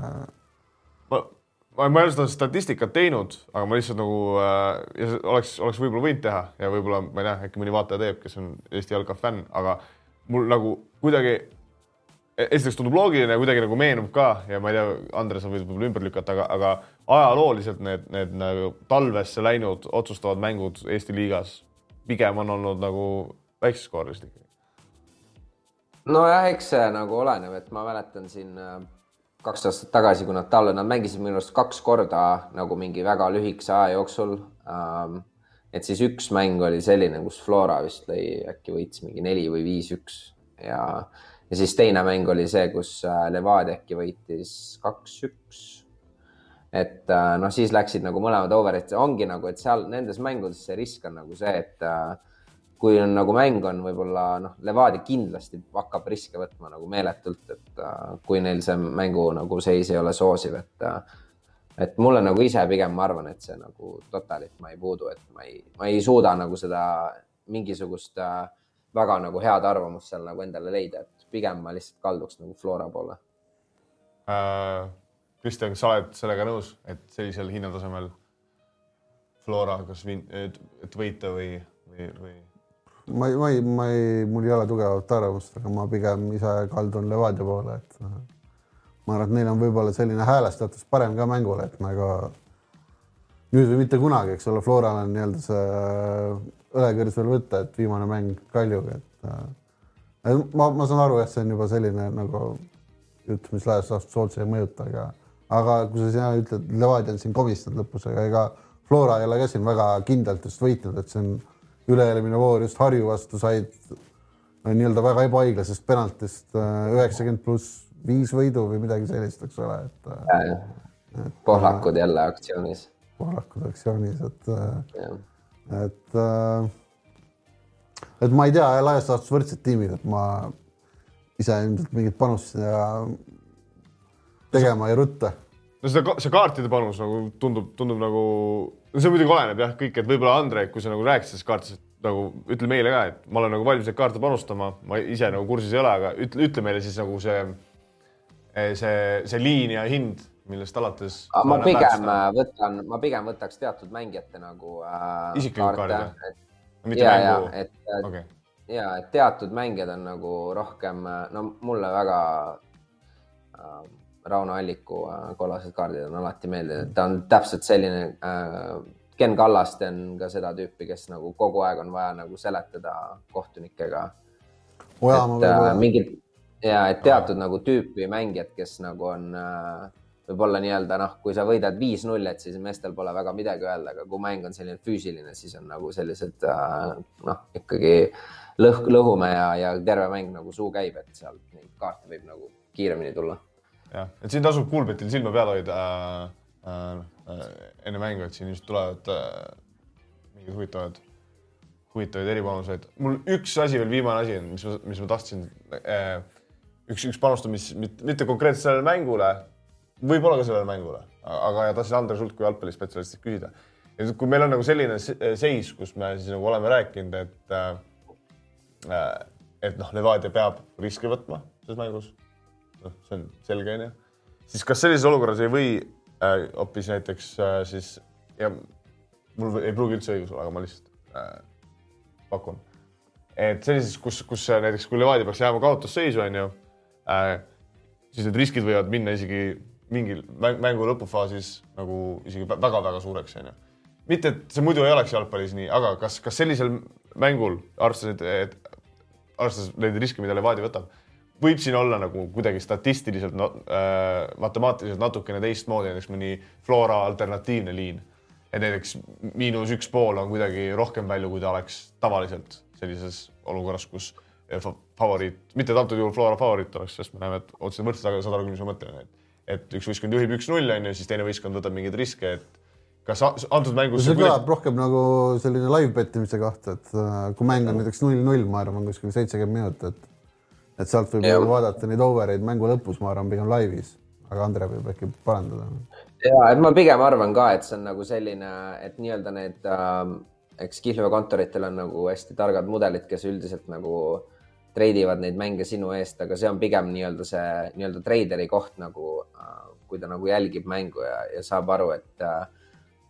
Ma, ei ole seda statistikat teinud, aga ma lihtsalt nagu äh, oleks, oleks võib-olla võinud teha ja võib-olla ma ei tea, äkki mõni vaataja teeb, kes on Eesti jalka fänn, aga mul nagu kuidagi, esiteks tundub loogiline ja kuidagi nagu meenub ka ja ma ei tea, Andres on võib-olla ümber lükata, aga, aga ajalooliselt need, need nagu talvesse läinud otsustavad mängud Eesti liigas pigem on olnud nagu väikseskoorilised ikkagi. nojah, eks see nagu oleneb, et ma mäletan siin äh, kaks aastat tagasi, kui nad talvel, nad mängisid minu arust kaks korda nagu mingi väga lühikese aja jooksul. Ähm, et siis üks mäng oli selline, kus Flora vist lõi, äkki võitis mingi neli või viis-üks ja, ja siis teine mäng oli see, kus äh, Levadia äkki võitis kaks-üks. et äh, noh, siis läksid nagu mõlemad over'id, ongi nagu, et seal nendes mängudes see risk on nagu see, et äh, kui on nagu mäng on võib-olla noh, Levadia kindlasti hakkab riske võtma nagu meeletult, et kui neil see mängu nagu seis ei ole soosiv, et et mulle nagu ise pigem ma arvan, et see nagu totalit ma ei puudu, et ma ei, ma ei suuda nagu seda mingisugust äh, väga nagu head arvamust seal nagu endale leida, et pigem ma lihtsalt kalduks nagu Flora poole äh,. Kristjan, kas sa oled sellega nõus, et sellisel hinnatasemel Flora, kas vin-, et võita või, või, või? Ma ei, ma ei, ma ei, mul ei ole tugevat arvamust, aga ma pigem ise kaldun Levadia poole, et ma arvan, et neil on võib-olla selline häälestatus parem ka mängul, et nagu nüüd või mitte kunagi, eks ole, Floral on nii-öelda see õlekõrs veel võtta, et viimane mäng Kaljuga, et äh, ma, ma saan aru, et see on juba selline nagu jutt, mis laias laastus otse ei mõjuta, aga, aga kui sa sina ütled, Levadia on siin komistanud lõpus, aga ega Flora ei ole ka siin väga kindlalt just võitnud, et see on üle-eelmine voor just Harju vastu said nii-öelda väga ebaõiglasest penaltist äh, üheksakümmend pluss viis võidu või midagi sellist, eks ole, et. et pohlakud jälle aktsioonis. pohlakud aktsioonis, et, et, et ma ei tea, laias laastus võrdsed tiimid, et ma ise ilmselt mingit panust ja tegema ei rutta no seda, see kaartide panus nagu tundub, tundub nagu, no see muidugi oleneb jah, kõik, et võib-olla Andrei, kui sa nagu rääkisid sellest kaartidest, nagu ütle meile ka, et ma olen nagu valmis neid kaarte panustama, ma ise nagu kursis ei ole, aga ütle, ütle meile siis nagu see Eh, see, see liin ja hind, millest alates. ma pigem äh, võtan, ma pigem võtaks teatud mängijate nagu äh,. isiklikud kaardid? ja, ja et okay., ja et teatud mängijad on nagu rohkem, äh, no mulle väga äh,, Rauno Alliku äh, kollased kaardid on alati meeldinud, ta on täpselt selline äh,. Ken Kallaste on ka seda tüüpi, kes nagu kogu aeg on vaja nagu seletada kohtunikega. et äh, mingid ja et teatud nagu tüüpi mängijad, kes nagu on äh, võib-olla nii-öelda noh, kui sa võidad viis-null, et siis meestel pole väga midagi öelda, aga kui mäng on selline füüsiline, siis on nagu sellised äh, noh, ikkagi lõh-, lõhume ja, ja terve mäng nagu suu käib, et seal neid kaarte võib nagu kiiremini tulla. Jah, et siin tasub Kuulbetil silma peal hoida äh, äh, enne mängu, et siin ilmselt tulevad äh, mingid huvitavad, huvitavaid eripanuseid. mul üks asi veel, viimane asi mis ma, mis ma tahtsin äh,, üks, üks panustada, mis mitte konkreetselt sellele mängule, võib-olla ka sellele mängule, aga tahtsin Andres Sult kui jalgpallispetsialistilt küsida. et kui meil on nagu selline seis, kus me siis nagu oleme rääkinud, et äh, Äh, et noh, Levadia peab riske võtma selles mängus. Noh, see on selge, onju. siis kas sellises olukorras ei või äh, hoopis äh, näiteks äh, siis ja mul ei pruugi üldse õigus olla, aga ma lihtsalt äh, pakun, et sellises, kus, kus näiteks kui Levadia peaks jääma kaotusseisu, onju äh,, siis need riskid võivad minna isegi mingil mängu lõpufaasis nagu isegi väga-väga suureks, onju. mitte, et see muidu ei oleks jalgpallis nii, aga kas, kas sellisel mängul, arvestades, et arvestades neid riske, mida Levadia võtab, võib siin olla nagu kuidagi statistiliselt no,, äh, matemaatiliselt natukene teistmoodi, näiteks mõni Flora alternatiivne liin. et näiteks miinus üks pool on kuidagi rohkem palju, kui ta oleks tavaliselt sellises olukorras, kus favoriit, mitte et antud juhul Flora favoriit oleks, sest me näeme, et otseselt võrdselt, aga saad aru, mis ma mõtlen, et et üks võistkond juhib üks-null on ju, siis teine võistkond võtab mingeid riske, et kas antud mängus see kõlab kuidagi... rohkem nagu selline live bettimise koht, et äh, kui mäng on näiteks null-null, ma arvan, kuskil seitsekümmend minutit, et sealt võib ja. vaadata neid overeid mängu lõpus, ma arvan, pigem laivis, aga Andre võib äkki parandada. ja et ma pigem arvan ka, et see on nagu selline, et nii-öelda need äh,, eks kihlveokontoritel on nagu hästi targad mudelid, kes üldiselt nagu treidivad neid mänge sinu eest, aga see on pigem nii-öelda see nii-öelda treideri koht nagu äh,, kui ta nagu jälgib mängu ja, ja saab aru, et äh,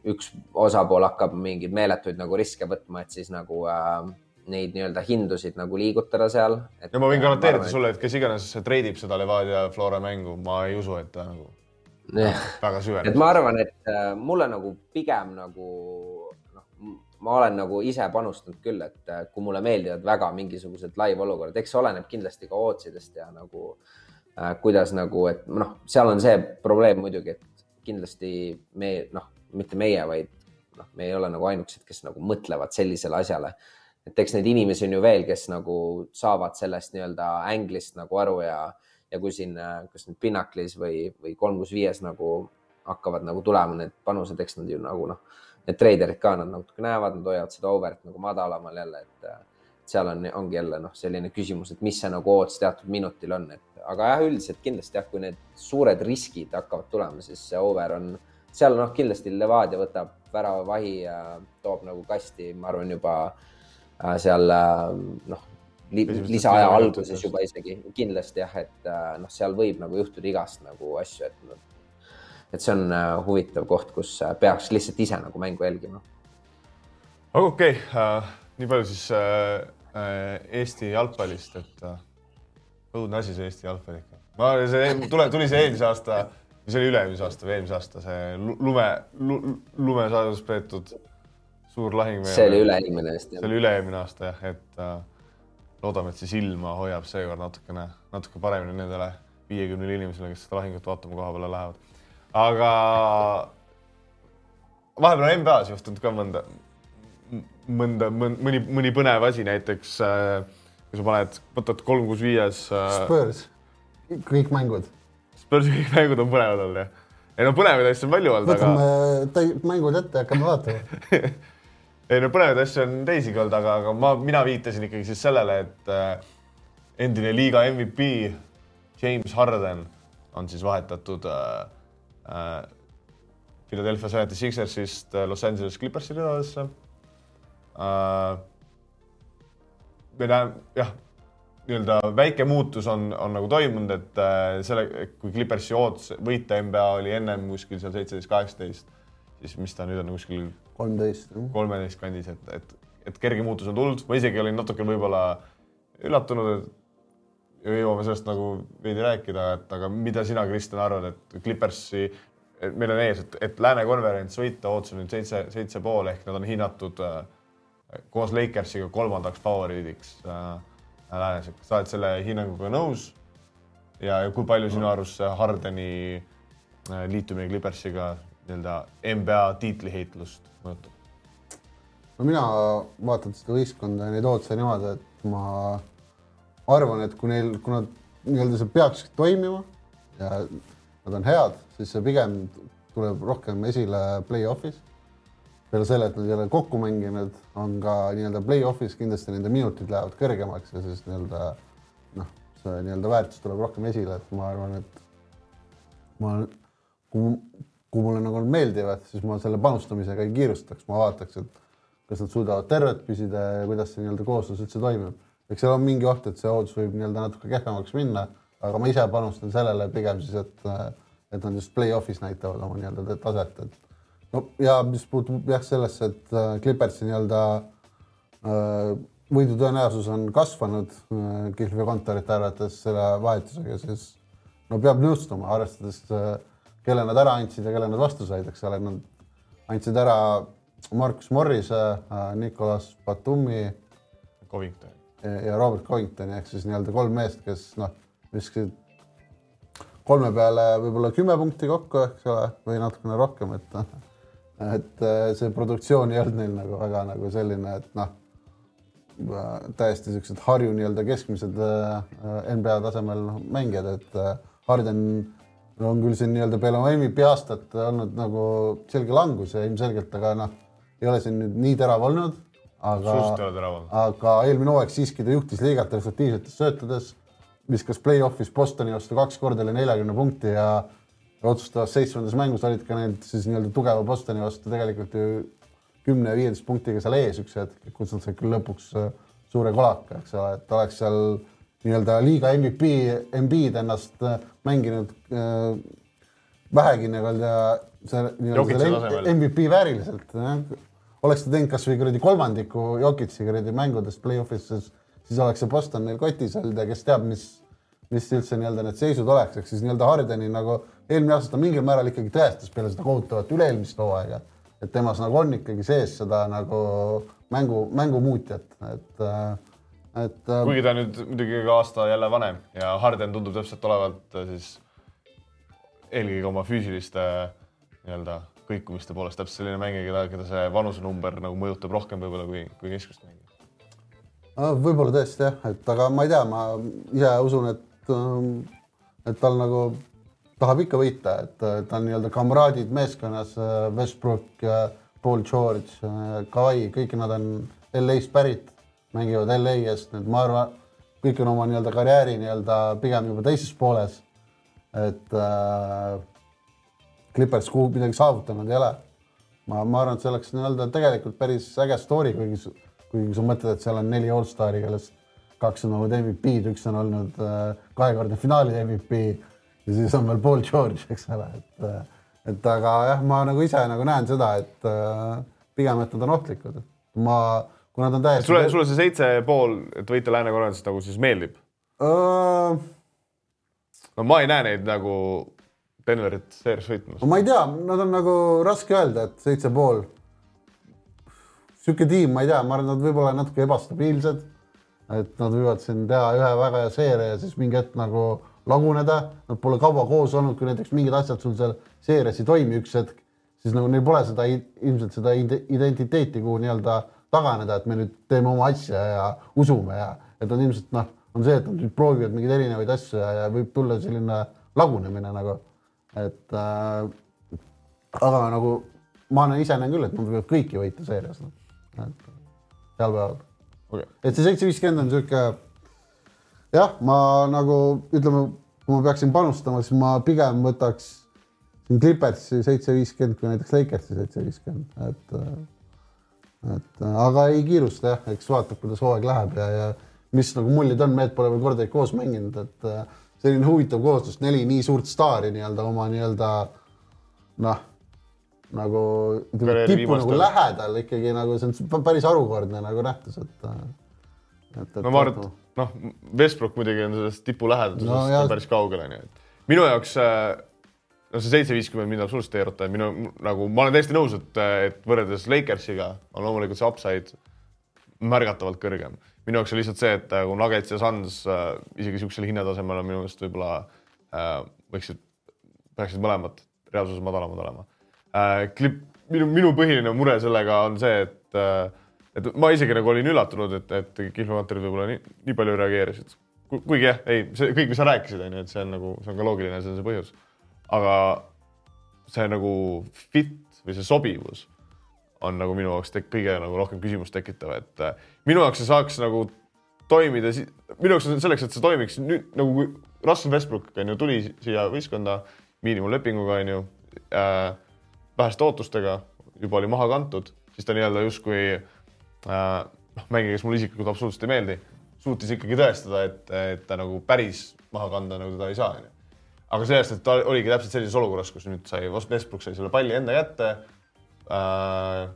üks osapool hakkab mingeid meeletuid nagu riske võtma, et siis nagu äh, neid nii-öelda hindusid nagu liigutada seal. ja ma võin garanteerida et... sulle, et kes iganes treidib seda Levadia Flora mängu, ma ei usu, et ta nagu väga süveneb. et ma arvan, et äh, mulle nagu pigem nagu noh, ma olen nagu ise panustanud küll, et äh, kui mulle meeldivad väga mingisugused live olukorrad, eks see oleneb kindlasti ka ootsidest ja nagu äh, kuidas nagu, et noh, seal on see probleem muidugi, et kindlasti me noh mitte meie, vaid noh, me ei ole nagu ainukesed, kes nagu mõtlevad sellisele asjale. Et eks neid inimesi on ju veel, kes nagu saavad sellest nii-öelda änglist nagu aru ja, ja kui siin, kas nüüd Pinnaclis või, või kolm kuus viies nagu hakkavad nagu tulema need panused, eks nad ju nagu noh, need treiderid ka, nad natuke näevad, nad hoiavad seda over't nagu madalamal jälle, et seal on, ongi jälle noh, selline küsimus, et mis see nagu ootus teatud minutil on, et aga jah, üldiselt kindlasti jah, kui need suured riskid hakkavad tulema, siis see over on seal noh, kindlasti Levadia võtab väravavahi ja toob nagu kasti, ma arvan, juba äh, seal äh, noh li, lisaaja alguses juba isegi kindlasti jah, et äh, noh, seal võib nagu juhtuda igast nagu asju, et noh, et see on huvitav koht, kus peaks lihtsalt ise nagu mängu jälgima. okei okay. uh,, nii palju siis uh, Eesti jalgpallist, et uh, õudne asi see Eesti jalgpall ikka. ma, see tule, tuli see eelmise aasta see oli üle-eelmise aasta või eelmise aasta see lume, lumesaadus peetud suur lahing. see oli üle-eelmine vist. see oli üle-eelmine aasta jah, et äh, loodame, et siis ilma hoiab seekord natukene, natuke paremini nendele viiekümnele inimesele, kes seda lahingut vaatama koha peale lähevad. aga vahepeal on NBA-s juhtunud ka mõnda, mõnda, mõni, mõni põnev asi, näiteks äh, kui sa paned, võtad kolm kuus viies äh.... Spurs, kõik mängud Spursi kõik mängud on põnevad olnud jah. ei no põnevaid asju on palju olnud, aga. võtame mängud ette ja hakkame vaatama <laughs> ei no põnevaid asju on teisigi olnud, aga, aga ma, mina viitasin ikkagi siis sellele, et äh, endine liiga MVP James Harden on siis vahetatud äh, äh, Philadelphia Seventy Sixersist äh, Los Angeles Clippersi ridadesse äh,. me näeme, jah nii-öelda väike muutus on, on nagu toimunud, et äh, selle, kui Clippersi ootus võita NBA oli ennem kuskil seal seitseteist, kaheksateist, siis mis ta nüüd on kuskil kolmteist, kolmeteist kandis, et, et, et kerge muutus on tulnud, ma isegi olin natuke võib-olla üllatunud, et jõuame sellest nagu veidi rääkida, et aga mida sina, Kristjan, arvad, et Clippersi, meil on ees, et, et Lääne konverents võita, ootasime nüüd seitse, seitse pool ehk nad on hinnatud äh, koos Lakersiga kolmandaks favoriidiks äh, läänes, et sa oled selle hinnanguga nõus? ja, ja kui palju sinu arust see Hardeni äh, liitumine Clippersiga nii-öelda NBA tiitliheitlust mõjutab? no mina vaatan seda võistkonda ja neid otse niimoodi, et ma arvan, et kui neil, kui nad nii-öelda see peakski toimima ja nad on head, siis see pigem tuleb rohkem esile play-off'is. peale selle, et nad ei ole kokku mänginud, on ka nii-öelda play-off'is kindlasti nende minutid lähevad kõrgemaks ja siis nii-öelda noh, see nii-öelda väärtus tuleb rohkem esile, et ma arvan, et ma, kui, kui mulle nagu meeldivad, siis ma selle panustamisega ei kiirustaks, ma vaataks, et kas nad suudavad terved püsida ja kuidas see nii-öelda kooslus üldse toimib. eks seal on mingi oht, et see hooldus võib nii-öelda natuke kehvemaks minna, aga ma ise panustan sellele pigem siis, et, et nad just play-off'is näitavad oma nii-öelda taset, et no ja mis puutub jah sellesse, et äh, Clippersi nii-öelda äh, võidu tõenäosus on kasvanud äh, Kihlvi kontorite arvates selle vahetusega, siis no peab nõustuma, arvestades, kelle nad ära andsid ja kelle nad vastu said, eks ole, nad andsid ära Markus Morrise, äh, Nicolas Batumi. Covington. ja Robert Covingtoni ehk siis nii-öelda kolm meest, kes noh, viskasid kolme peale võib-olla kümme punkti kokku, eks ole, või natukene rohkem, et noh, et äh, see produktsioon ei olnud neil nagu väga nagu selline, et noh, täiesti siuksed Harju nii-öelda keskmised äh, NBA tasemel mängijad, et Harden on küll siin nii-öelda peale MVP aastat olnud nagu selge langus ja ilmselgelt, aga noh ei ole siin nüüd nii terav olnud, aga, aga eelmine hooaeg siiski ta juhtis liigat efektiivsetes söötudes, viskas play-off'is Bostoni vastu kaks korda üle neljakümne punkti ja otsustavas seitsmendas mängus olid ka need siis nii-öelda tugeva Bostoni vastu tegelikult ju kümne-viieteist punktiga seal ees üks hetk, nad said küll lõpuks äh, suure kolaka, eks ole, et oleks seal nii-öelda liiga MVP, Embiid ennast äh, mänginud äh, vähegi nii-öelda see nii-öelda MVP vääriliselt oleks ta teinud kasvõi kuradi kolmandiku Jokitsi kuradi mängudest play-off'is, siis, siis oleks see Boston neil kotis olnud ja kes teab, mis, mis üldse nii-öelda need seisud oleks, ehk siis nii-öelda Hardeni nagu eelmine aasta ta mingil määral ikkagi tõestas peale seda kohutavat üle-eelmist hooaega, et temas nagu on ikkagi sees seda nagu mängu, mängumuutjat, et et. kuigi ta nüüd muidugi ka aasta jälle vanem ja Harden tundub täpselt olevat siis eelkõige oma füüsiliste nii-öelda kõikumiste poolest täpselt selline mängija, keda, keda see vanusenumber nagu mõjutab rohkem võib-olla kui, kui keskmist mängija. võib-olla tõesti jah, et aga ma ei tea, ma ise usun, et, ähm, et tal nagu tahab ikka võita, et ta on nii-öelda kamraadid meeskonnas, äh, Westbrook, Paul George, äh, Kawhi, kõik nad on LA-st pärit, mängivad LA eest, et ma arvan, kõik on oma nii-öelda karjääri nii-öelda pigem juba teises pooles. et äh, Clippers kuhugi midagi saavutanud ei ole. ma, ma arvan, et see oleks nii-öelda tegelikult päris äge story, kuigi, kuigi sa mõtled, et seal on neli allstari, kellest kaks on olnud MVP-d, üks on olnud äh, kahekordne finaali MVP ja siis on veel Paul George, eks ole, et äh, et aga jah, ma nagu ise nagu näen seda, et äh, pigem, et nad on ohtlikud. ma, kui nad on täiesti. sulle, sulle see seitse pool, et võita Lääne konverentsis nagu siis meeldib uh...? no ma ei näe neid nagu Denverit seerias võitmas? ma ei tea, nad on nagu raske öelda, et seitse pool. sihuke tiim, ma ei tea, ma arvan, nad võib-olla natuke ebastabiilsed. et nad võivad siin teha ühe väga hea seeria ja siis mingi hetk nagu laguneda. Nad pole kaua koos olnud, kui näiteks mingid asjad sul seal seerias ei toimi üks hetk, siis nagu neil pole seda ilmselt seda identiteeti, kuhu nii-öelda taganeda, et me nüüd teeme oma asja ja usume ja et on ilmselt noh, on see, et nad nüüd proovivad mingeid erinevaid asju ja, ja võib tulla selline lagunemine nagu et äh, aga nagu ma näen ise näen küll, et nad võivad kõiki võita seerias no.. et seal peavad. Okay.. et see seitse viiskümmend on sihuke jah, ma nagu ütleme, kui ma peaksin panustama, siis ma pigem võtaks Clippersi seitse viiskümmend kui näiteks Lakersi seitse viiskümmend, et et aga ei kiirusta jah, eks vaatab, kuidas hooaeg läheb ja, ja mis nagu muljed on, mehed pole veel kordagi koos mänginud, et selline huvitav koostöös, neli nii suurt staari nii-öelda oma nii-öelda noh, nagu tippu nagu lähedal ikkagi nagu see on päris harukordne nagu nähtus, et no ma arvan, et noh, Westbrook muidugi on sellest tipu lähedal no, päris kaugel onju, et minu jaoks äh, no see seitse viiskümmend mind absoluutselt ei eruta, minu nagu ma olen täiesti nõus, et, et võrreldes Lakersiga on loomulikult see upside märgatavalt kõrgem. minu jaoks on lihtsalt see, et kui Nuggets ja Suns äh, isegi niisugusel hinnatasemel on minu meelest võib-olla äh, võiksid, peaksid mõlemad reaalsuses madalamad olema äh,. Klip, minu, minu põhiline mure sellega on see, et äh, et ma isegi nagu olin üllatunud, et, et kihlvekontorid võib-olla nii, nii palju reageerisid. kuigi jah, ei, see kõik, mis sa rääkisid, on ju, et see on nagu, see on ka loogiline, see on see põhjus. Aga see nagu fit või see sobivus on nagu minu jaoks kõige nagu rohkem küsimust tekitav, et äh, minu jaoks see saaks nagu toimida, minu jaoks on selleks, et see toimiks nüüd nagu kui Russell Westbrook on ju tuli siia võistkonda miinimumlepinguga on ju äh,, väheste ootustega juba oli maha kantud, siis ta nii-öelda justkui äh, noh, mängija, kes mulle isiklikult absoluutselt ei meeldi, suutis ikkagi tõestada, et, et ta nagu päris maha kanda nagu teda ei saa, onju. Aga sellest, et ta oligi täpselt sellises olukorras, kus nüüd sai, Westbrook sai selle palli enda kätte äh,.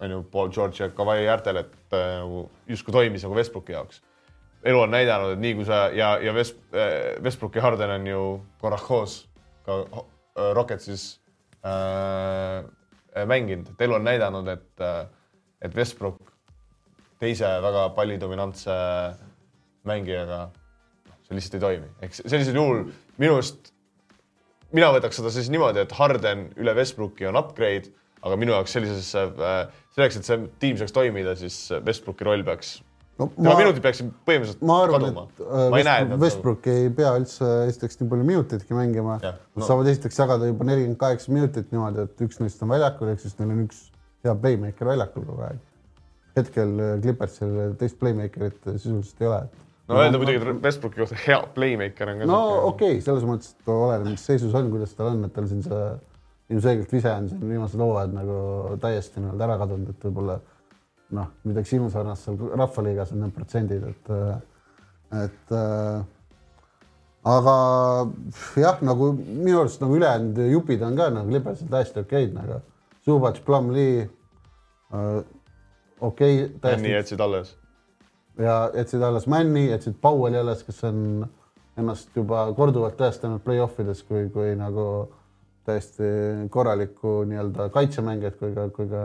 on ju, Paul George ja Kawhi äärtel, et äh, justkui toimis nagu Westbrooki jaoks. elu on näidanud, et nii kui sa ja, ja West, äh, Westbrook ja Harden on ju korra koos ka äh, Rocketsis äh, mänginud, et elu on näidanud, et äh, et Westbrook teise väga pallidominantse mängijaga, see lihtsalt ei toimi, ehk sellisel juhul minu arust mina võtaks seda siis niimoodi, et Harden üle Westbrooki on upgrade, aga minu jaoks sellises, selleks, et see tiim saaks toimida, siis Westbrooki roll peaks no, tema ma, minutid peaksid põhimõtteliselt ma arvan, et äh, et Westbrook ei pea üldse esiteks nii palju minuteidki mängima. Nad no. saavad esiteks jagada juba nelikümmend kaheksa minutit niimoodi, et üks neist on väljakul, ehk siis neil on üks hea playmaker väljakul kogu aeg. hetkel äh, Clippersil teist playmaker'it sisuliselt ei ole. No öelda muidugi, et Westbrooki kohta hea playmaker on ka. no okei okay,, selles mõttes, et oleneb, mis seisus on, kuidas tal on, et tal siin see ilmselgelt vise on siin viimased hooajad nagu täiesti nii-öelda ära kadunud, et võib-olla noh, midagi silmasarnast seal Rahvaliigas on need protsendid, et, et aga jah, nagu minu arust nagu ülejäänud jupid on ka nagu Clippersil täiesti okeid nagu Zubac, Plumlee okei okay,. Männi jätsid alles. Ja jätsid alles Männi, jätsid Powelli alles, kes on ennast juba korduvalt tõestanud play-off ides kui, kui nagu täiesti korralikku nii-öelda kaitsemängijat kui ka, kui ka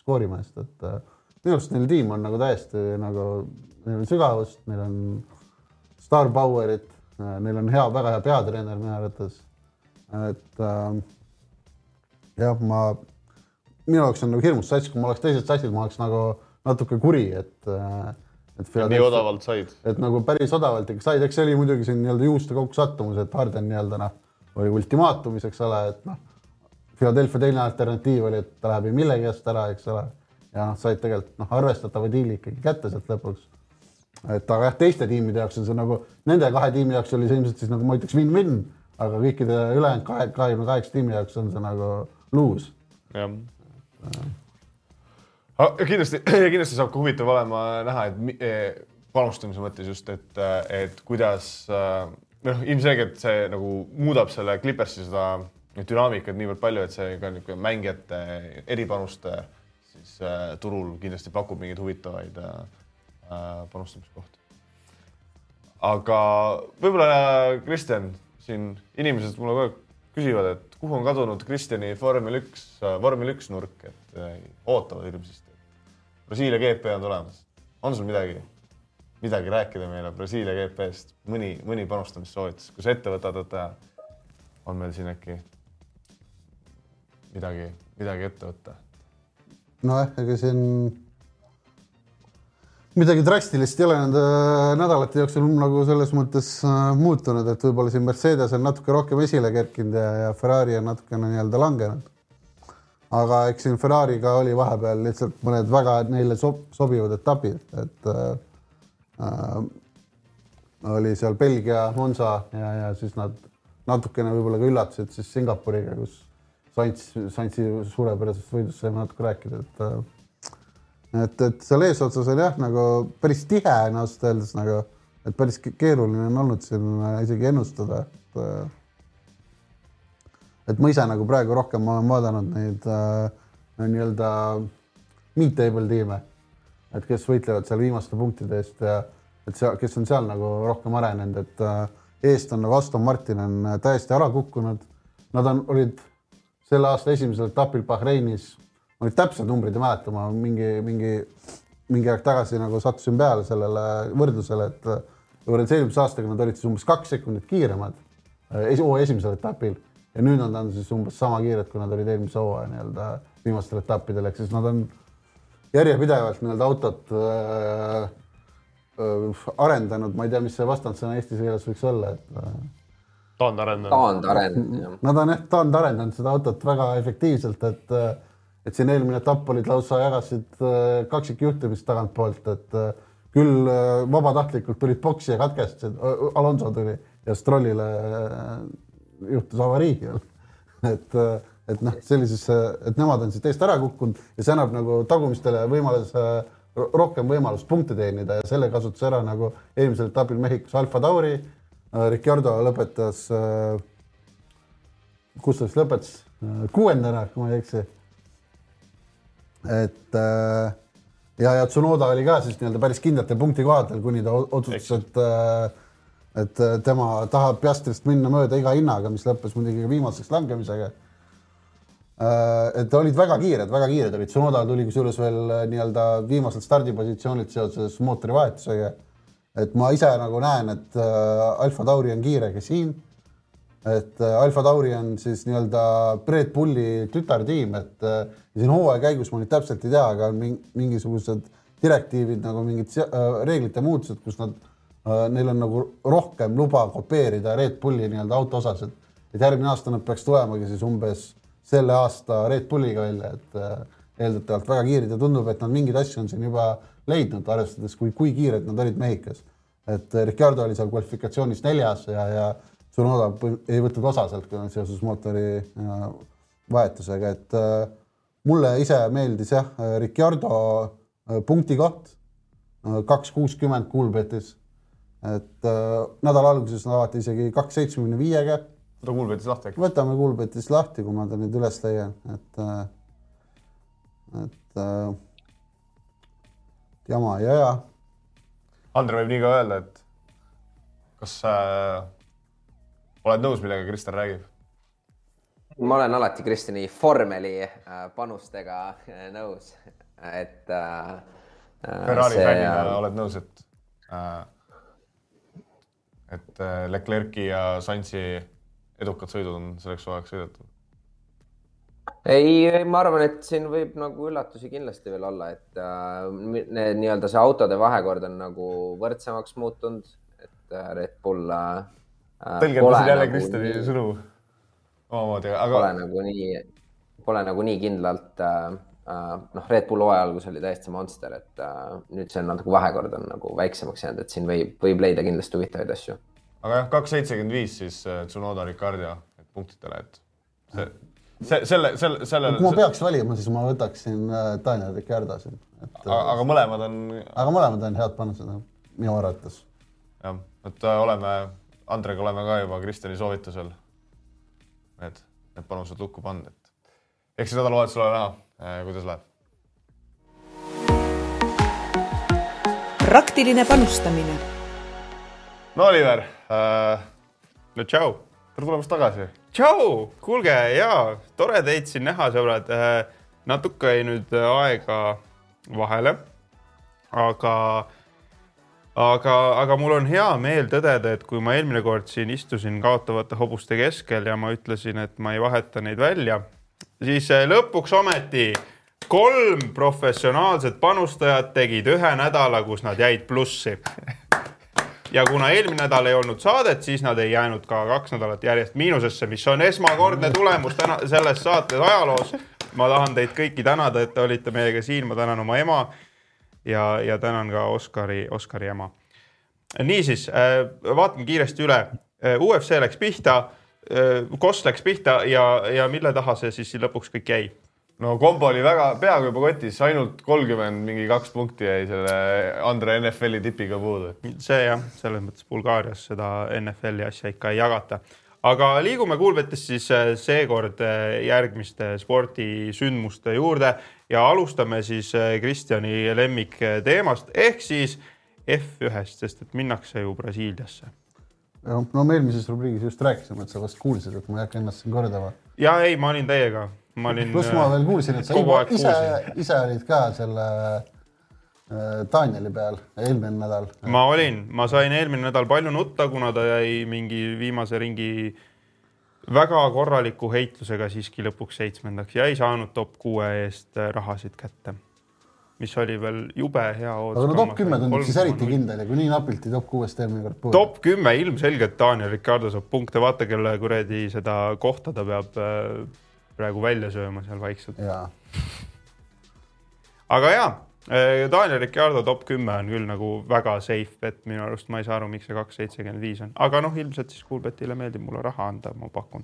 skoorimeest, et äh, minu arust neil tiim on nagu täiesti nagu, neil on sügavust, neil on star power'it äh,, neil on hea, väga hea peatreener minu arvates. et äh, jah, ma, minu jaoks on nagu hirmus sats, kui ma oleks teises satsis, ma oleks nagu natuke kuri, et, et. nii odavalt said. et nagu päris odavalt ikka said, eks see oli muidugi siin nii-öelda juuste kokkusattumus, et Harden nii-öelda noh, oli ultimaatumis, eks ole, et noh. Philadelphia teine alternatiiv oli, et ta läheb ei millegi eest ära, eks ole. ja noh, said tegelikult noh, arvestatava diili ikkagi kätte sealt lõpuks. et aga jah, teiste tiimide jaoks on see nagu, nende kahe tiimi jaoks oli see ilmselt siis nagu ma ütleks win-win, aga kõikide ülejäänud kahe, kahekümne kaheksa tiimi jaoks on see nagu luus. jah ah,. Kindlasti, <clears throat> kindlasti saab ka huvitav olema näha, et e, panustamise mõttes just, et, et kuidas noh, ilmselgelt see nagu muudab selle Clippersi seda dünaamikat niivõrd palju, et see ka niisugune mängijate eripanuste siis äh, turul kindlasti pakub mingeid huvitavaid äh, panustamiskohti. aga võib-olla Kristjan, siin inimesed mulle kogu aeg küsivad, et kuhu on kadunud Kristjani vormel üks, vormel üks nurk, et ootavad hirmsasti. Brasiilia GP on tulemas. on sul midagi, midagi rääkida meile Brasiilia GP-st, mõni, mõni panustamissoovitus, kui sa ette võtad, et on meil siin äkki midagi, midagi ette võtta? nojah, ega siin midagi drastilist ei ole nende nädalate jooksul nagu selles mõttes äh, muutunud, et võib-olla siin Mercedes on natuke rohkem esile kerkinud ja, ja Ferrari on natukene nii-öelda langenud. Aga eks siin Ferrari'ga oli vahepeal lihtsalt mõned väga neile sob sobivad etapid, et äh, äh, oli seal Belgia, Monza ja, ja siis nad natukene võib-olla ka üllatasid siis Singapuriga, kus Sainz, Sainzi suurepärasest võidust saime natuke rääkida, et äh, et, et seal eesotsas oli jah, nagu päris tihe on ausalt öeldes nagu, et päris keeruline on olnud siin isegi ennustada, et äh, et ma ise nagu praegu rohkem olen vaadanud neid äh, nii-öelda mid-table tiime. et kes võitlevad seal viimaste punktide eest ja et seal, kes on seal nagu rohkem arenenud, et äh, eest on nagu Aston Martin on äh, täiesti ära kukkunud. Nad on, olid selle aasta esimesel etapil Bahreinis, ma nüüd täpsed numbrid ei mäleta, ma mingi, mingi, mingi aeg tagasi nagu sattusin peale sellele võrdlusele, et äh, võrreldes eelmise aastaga nad olid siis umbes kaks sekundit kiiremad hooaja esimesel etapil ja nüüd nad on siis umbes sama kiired, kui nad olid eelmise hooaja nii-öelda viimastel etappidel, ehk siis nad on järjepidevalt nii-öelda autot äh, äh, arendanud, ma ei tea, mis see vastandsõna eesti keeles võiks olla, et äh, taandarendanud. taandarendanud, jah. Nad on jah taandarendanud seda autot väga efektiivselt, et äh, et siin eelmine etapp olid lausa jagasid äh, kaksikjuhtimist tagantpoolt, et äh, küll vabatahtlikult tulid boksi ja katkestasid, Alonso tuli ja Strollile juhtus avarii <laughs> et et noh, sellises, et nemad on siit eest ära kukkunud ja see annab nagu tagumistele võimaluse, rohkem võimalust punkte teenida ja selle kasutas ära nagu eelmisel etapil Mehhikos Alfa Tauri. Ricardo lõpetas, kus ta siis lõpetas, kuuendana, kui ma ei eksi. et ja, ja Tsunoda oli ka siis nii-öelda päris kindlatel punktikohadel, kuni ta otsustas, et et tema tahab Piastrist minna mööda iga hinnaga, mis lõppes muidugi viimaseks langemisega Äh, et olid väga kiired, väga kiired olid, Tsunoda tuli kusjuures veel äh, nii-öelda viimaselt stardipositsioonilt seoses mootorivahetusega. et ma ise nagu näen, et äh, Alfa Tauri on kiire ka siin. et Alfa Tauri on siis nii-öelda Red Bulli tütartiim, et siin hooaja käigus ma nüüd täpselt ei tea, aga on mingisugused direktiivid nagu mingid reeglite muutused, kus nad, neil on nagu rohkem luba kopeerida Red Bulli nii-öelda autoosasid, et järgmine aasta nad peaks tulemagi siis umbes selle aasta Red Bulliga välja, et äh, eeldatavalt väga kiired. Ja tundub, et nad mingeid asju on siin juba leidnud, arvestades, kui, kui kiired nad olid Mehhikos. et äh, Ricardo oli seal kvalifikatsioonis neljas ja, ja Tsunoda ei võtnud osa sealt seoses mootori äh, vahetusega, et mulle ise meeldis jah, Ricardo punkti koht, kaks kuuskümmend Kuulbetis, et nädala alguses avati isegi kaks seitsmekümne viiega võta Kuulbetis lahti äkki. võtame Kuulbetis lahti, kui ma ta nüüd üles leian, et, äh, et äh, jama ja, ja. Andre võib nii ka öelda, et kas äh, oled nõus, millega Kristjan räägib? ma olen alati Kristjani vormeli äh, panustega äh, nõus, et äh,. Ferrari see... fännina oled nõus, et äh,, et Leclerc'i ja Sainzi edukad sõidud on selleks ajaks sõidetud? ei, ma arvan, et siin võib nagu üllatusi kindlasti veel olla, et äh, nii-öelda see autode vahekord on nagu võrdsemaks muutunud, et äh, Red Bull äh,. äh tõlgendasid jälle nagu Kristjani nii... sõnu omamoodi, aga. Pole nagu nii, pole nagu nii kindlalt äh, äh, noh, Red Bull hooaja algus oli täiesti monster, et uh, nüüd see on natuke vahekord on nagu väiksemaks jäänud, et siin võib, võib leida kindlasti huvitavaid asju aga jah, kaks seitsekümmend viis siis äh, Tsunoda, Ricardio punktidele, et see, see, selle, selle, sellele. kui ma peaks valima, siis ma võtaksin äh, Daniel Ricardo siin. aga, aga mõlemad on. aga mõlemad on head panused minu arvates. jah, et äh, oleme, Andrega oleme ka juba Kristjani soovitusel need, need panused lukku pannud, et eks see nädalavahetusel ole näha, kuidas läheb. praktiline panustamine no Oliver äh,. no tšau. tere tulemast tagasi. tšau, kuulge ja tore teid siin näha, sõbrad äh,. natuke jäi nüüd aega vahele, aga, aga, aga mul on hea meel tõdeda, et kui ma eelmine kord siin istusin kaotavate hobuste keskel ja ma ütlesin, et ma ei vaheta neid välja, siis äh, lõpuks ometi kolm professionaalset panustajat tegid ühe nädala, kus nad jäid plussi ja kuna eelmine nädal ei olnud saadet, siis nad ei jäänud ka kaks nädalat järjest miinusesse, mis on esmakordne tulemus täna selles saates ajaloos. ma tahan teid kõiki tänada, et te olite meiega siin, ma tänan oma ema ja, ja tänan ka Oskari, Oskari ema. niisiis, äh, vaatame kiiresti üle. Äh, UFC läks pihta, äh, Koss läks pihta ja, ja mille taha see siis lõpuks kõik jäi? no kombo oli väga peaaegu juba kotis, ainult kolmkümmend, mingi kaks punkti jäi selle Andre NFL-i tipiga puudu. see jah, selles mõttes Bulgaarias seda NFL-i asja ikka ei jagata. aga liigume kuulvetest siis äh, seekord äh, järgmiste spordisündmuste juurde ja alustame siis Kristjani lemmikteemast ehk siis F1-st, sest et minnakse ju Brasiiliasse. No me eelmises rubriigis just rääkisime, et sa vast kuulsid, et ma ei hakka ennast siin kordama. ja ei, ma olin teiega, ma olin. pluss ma veel kuulsin, et sa juba ise, ise olid ka selle äh, Danieli peal eelmine nädal. ma olin, ma sain eelmine nädal palju nutta, kuna ta jäi mingi viimase ringi väga korraliku heitlusega siiski lõpuks seitsmendaks ja ei saanud top kuue eest rahasid kätte mis oli veel jube hea ootus. aga no top kümme tundub siis eriti kindel ja kui nii napilt top kuuest eelmine kord puudub. top kümme ilmselgelt Daniel Ricardo saab punkte, vaata kelle kuradi seda kohta ta peab äh, praegu välja sööma seal vaikselt. aga ja, äh, Daniel Ricardo top kümme on küll nagu väga safe bet minu arust, ma ei saa aru, miks see kaks seitsekümmend viis on, aga noh, ilmselt siis Coolbetile meeldib mulle raha anda, ma pakun.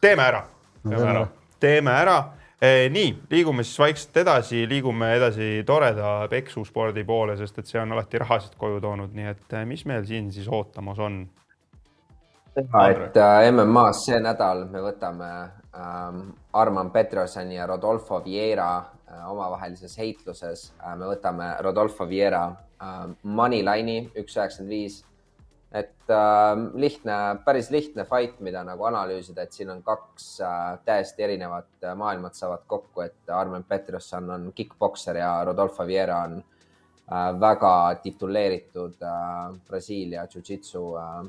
teeme ära. teeme ära, teeme ära nii, liigume siis vaikselt edasi, liigume edasi toreda peksuspordi poole, sest et see on alati rahasid koju toonud, nii et eh, mis meil siin siis ootamas on? et äh, MM-as see nädal me võtame ähm, Arman Petroseni ja Rodolfo Vieira äh, omavahelises heitluses äh,. me võtame Rodolfo Vieira äh, Moneyline'i üks üheksakümmend viis et äh, lihtne, päris lihtne fight, mida nagu analüüsida, et siin on kaks äh, täiesti erinevat äh, maailmat saavad kokku, et Armen Peterson on kick-pokser ja Rodolfo Vieira on äh, väga tituleeritud äh, Brasiilia jujitsu äh,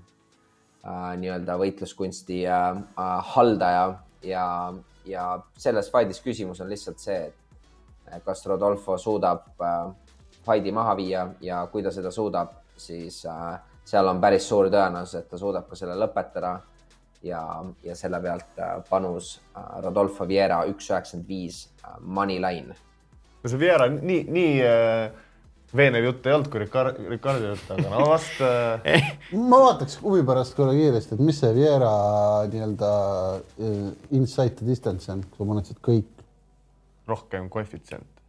äh, nii-öelda võitluskunsti äh, äh, haldaja. Ja, ja selles fight'is küsimus on lihtsalt see, et kas Rodolfo suudab äh, fight'i maha viia ja kui ta seda suudab, siis äh, seal on päris suur tõenäosus, et ta suudab ka selle lõpetada. ja, ja selle pealt äh, panus äh, Rodolfo Vieira üks üheksakümmend viis äh, money line. no see Vieira nii, nii veenev jutt ei olnud kui Ricard, Ricardi jutt, aga no vast <laughs> ma vaataks huvi pärast korra kiiresti, et mis see Vieira nii-öelda insight ja distance on, kui sa paned siit kõik. rohkem koefitsient.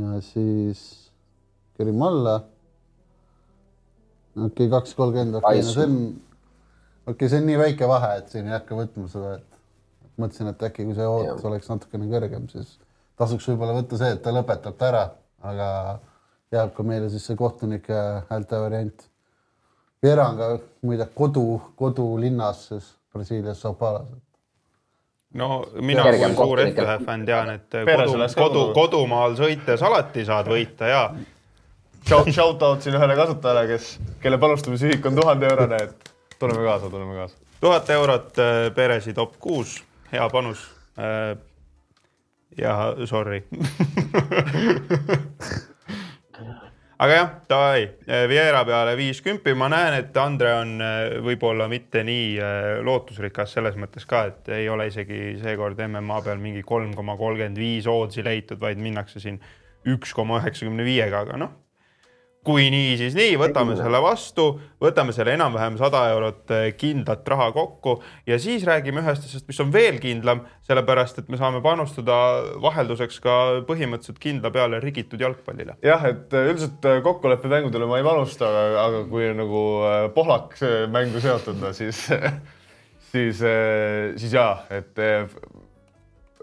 ja siis kerime alla okei okay,, kaks kolmkümmend, okei no see on, okei okay,, see on nii väike vahe, et siin ei hakka võtma seda, et mõtlesin, et äkki kui see ootus oleks natukene kõrgem, siis tasuks võib-olla võtta see, et ta lõpetab ta ära, aga jääb ka meile siis see kohtunike häälte variant. Ka muide kodu, kodulinnas siis Brasiilias Sao Paulos. no mina kui suur F1 fänn tean, et kodu, kodu, kodumaal sõites alati saad võita ja shout, out siin ühele kasutajale, kes, kelle panustamisühik on tuhande eurone, et tuleme kaasa, tuleme kaasa. tuhat eurot äh, peresi top kuus, hea panus. Äh, ja sorry <laughs> aga jah, davai, äh, Vieira peale viiskümmend, ma näen, et Andre on võib-olla mitte nii lootusrikas selles mõttes ka, et ei ole isegi seekord MMA peal mingi kolm koma kolmkümmend viis oodsi leitud, vaid minnakse siin üks koma üheksakümne viiega, aga noh, kui nii, siis nii, võtame selle vastu, võtame selle enam-vähem sada eurot eh, kindlat raha kokku ja siis räägime ühest asjast, mis on veel kindlam, sellepärast et me saame panustada vahelduseks ka põhimõtteliselt kindla peale rigitud jalgpallile. jah, et eh, üldiselt eh, kokkuleppemängudele ma ei panusta, aga kui nagu Pohlak mängu seotud, siis <laughs> siis, siis ja, et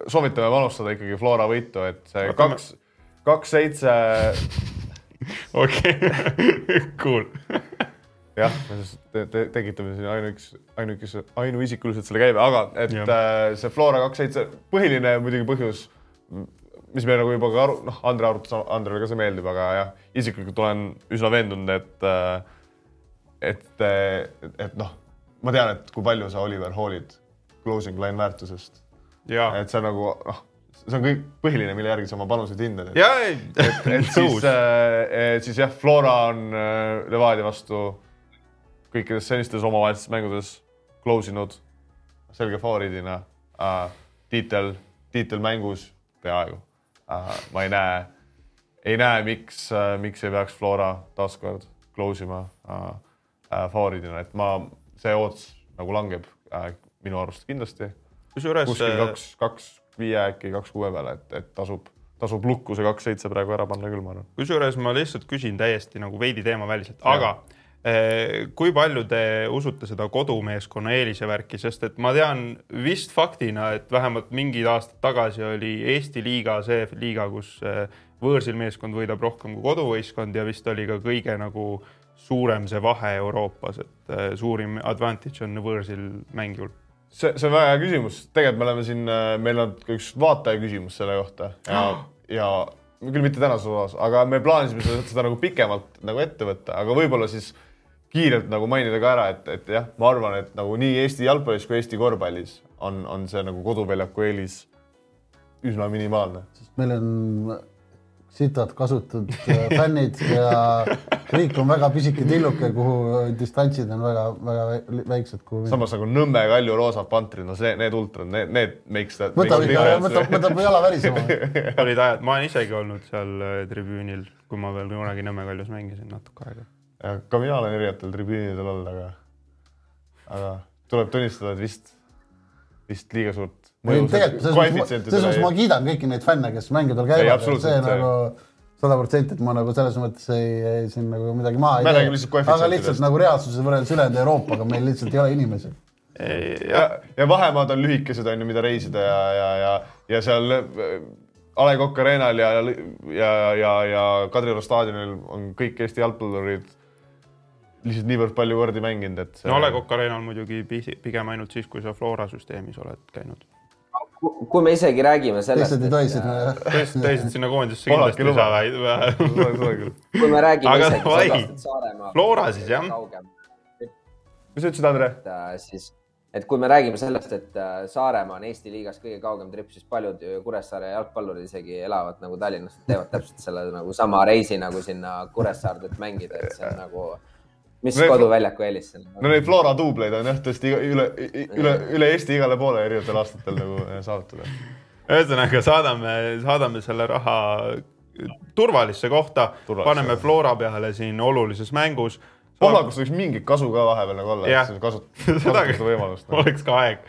soovitame panustada ikkagi Flora võitu, et see kaks, kaks seitse <laughs> okei, <laughs> cool. jah, me siis te, te, tekitame siin ainuüks, ainukese, ainuisikuliselt selle käibe, aga et ja. äh, see Flora kaks seitse, põhiline muidugi põhjus, mis me nagu juba ka aru, noh, Andre arutas, Andrele ka see meeldib, aga jah, isiklikult olen üsna veendunud, et äh, et, et, et noh, ma tean, et kui palju sa, Oliver, hoolid closing line väärtusest. et see on nagu noh see on kõik põhiline, mille järgi sa oma panuseid hindad. ja, et, et <laughs> siis äh,, siis jah, Flora on äh, Levadia vastu kõikides senistes omavahelistes mängudes close inud selge favoriidina äh,. tiitel, tiitel mängus peaaegu äh,. ma ei näe, ei näe, miks äh,, miks ei peaks Flora taaskord close ima äh, äh, favoriidina, et ma, see ootus nagu langeb äh, minu arust kindlasti. kusjuures kuskil äh, kaks, kaks viie äkki kaks kuue peale, et, et tasub, tasub lukku see kaks seitse praegu ära panna küll, ma arvan. kusjuures ma lihtsalt küsin täiesti nagu veidi teemaväliselt, aga kui palju te usute seda kodumeeskonna eelise värki, sest et ma tean vist faktina, et vähemalt mingid aastad tagasi oli Eesti liiga see liiga, kus võõrsil meeskond võidab rohkem kui koduvõistkond ja vist oli ka kõige nagu suurem see vahe Euroopas, et suurim advantage on võõrsil mängijal see, see on väga hea küsimus, tegelikult me oleme siin, äh, meil on üks vaataja küsimus selle kohta. Ja, ja küll mitte tänases osas, aga me plaanisime seda, seda nagu pikemalt nagu ette võtta, aga võib-olla siis kiirelt nagu mainida ka ära, et, et jah, ma arvan, et nagu nii Eesti jalgpallis kui Eesti korvpallis on, on see nagu koduväljaku eelis üsna minimaalne. sest meil on sitad kasutatud äh, fännid ja riik on väga pisike tilluke, kuhu distantsid on väga-väga väiksed. samas nagu Nõmme, Kalju, Roosa, Pantrid, no see, need ultrad, need, need makes that. võtab ikka, võtab, võtab jala värisema <laughs> olid ajad, ma olen isegi olnud seal äh, tribüünil, kui ma veel kunagi Nõmme Kaljus mängisin natuke aega. ka mina olen erinevatel tribüünidel olnud, aga, aga tuleb tunnistada, et vist, vist liiga suurt tegelikult selles mõttes, selles mõttes ma kiidan kõiki neid fänne, kes mängudel käivad, see nagu sada protsenti, et ma nagu selles mõttes ei, ei siin nagu midagi maha ei tee. aga lihtsalt nagu reaalsuses võrreldes ülejäänud Euroopaga meil lihtsalt ei ole inimesi. ja, ja vahemaad on lühikesed, on ju, mida reisida ja, ja, ja, ja seal äh, A Le Coq Arena'l ja, ja, ja, ja Kadrioru staadionil on kõik Eesti jalgpallurid lihtsalt niivõrd palju kordi mänginud, et see.... no A Le Coq Arena'l muidugi pigem ainult siis, kui sa Flora süsteemis oled käinud kui me isegi räägime sellest. teised ei tohi sinna. teised, <laughs> teised sinna koondisse kindlasti ei saa. <laughs> kui me räägime Aga isegi vai. sellest, et Saaremaa. Flora siis jah. mis sa ütlesid, Andre? Äh, siis, et kui me räägime sellest, et äh, Saaremaa on Eesti liigas kõige kaugem tripp, siis paljud Kuressaare jalgpallurid isegi elavad nagu Tallinnas, teevad täpselt selle nagu sama reisi nagu sinna Kuressaarde, et mängida, et see on nagu mis no, koduväljaku eelis seal? no neid Flora duubleid on jah tõesti üle, üle, üle Eesti igale poole erinevatel aastatel nagu eh, saavutada. ühesõnaga saadame, saadame selle raha turvalisse kohta, paneme Flora peale siin olulises mängus. Pohlakust võiks mingit kasu ka vahepeal nagu olla, et kasut-, <laughs> kasutada võimalust no.. oleks ka aeg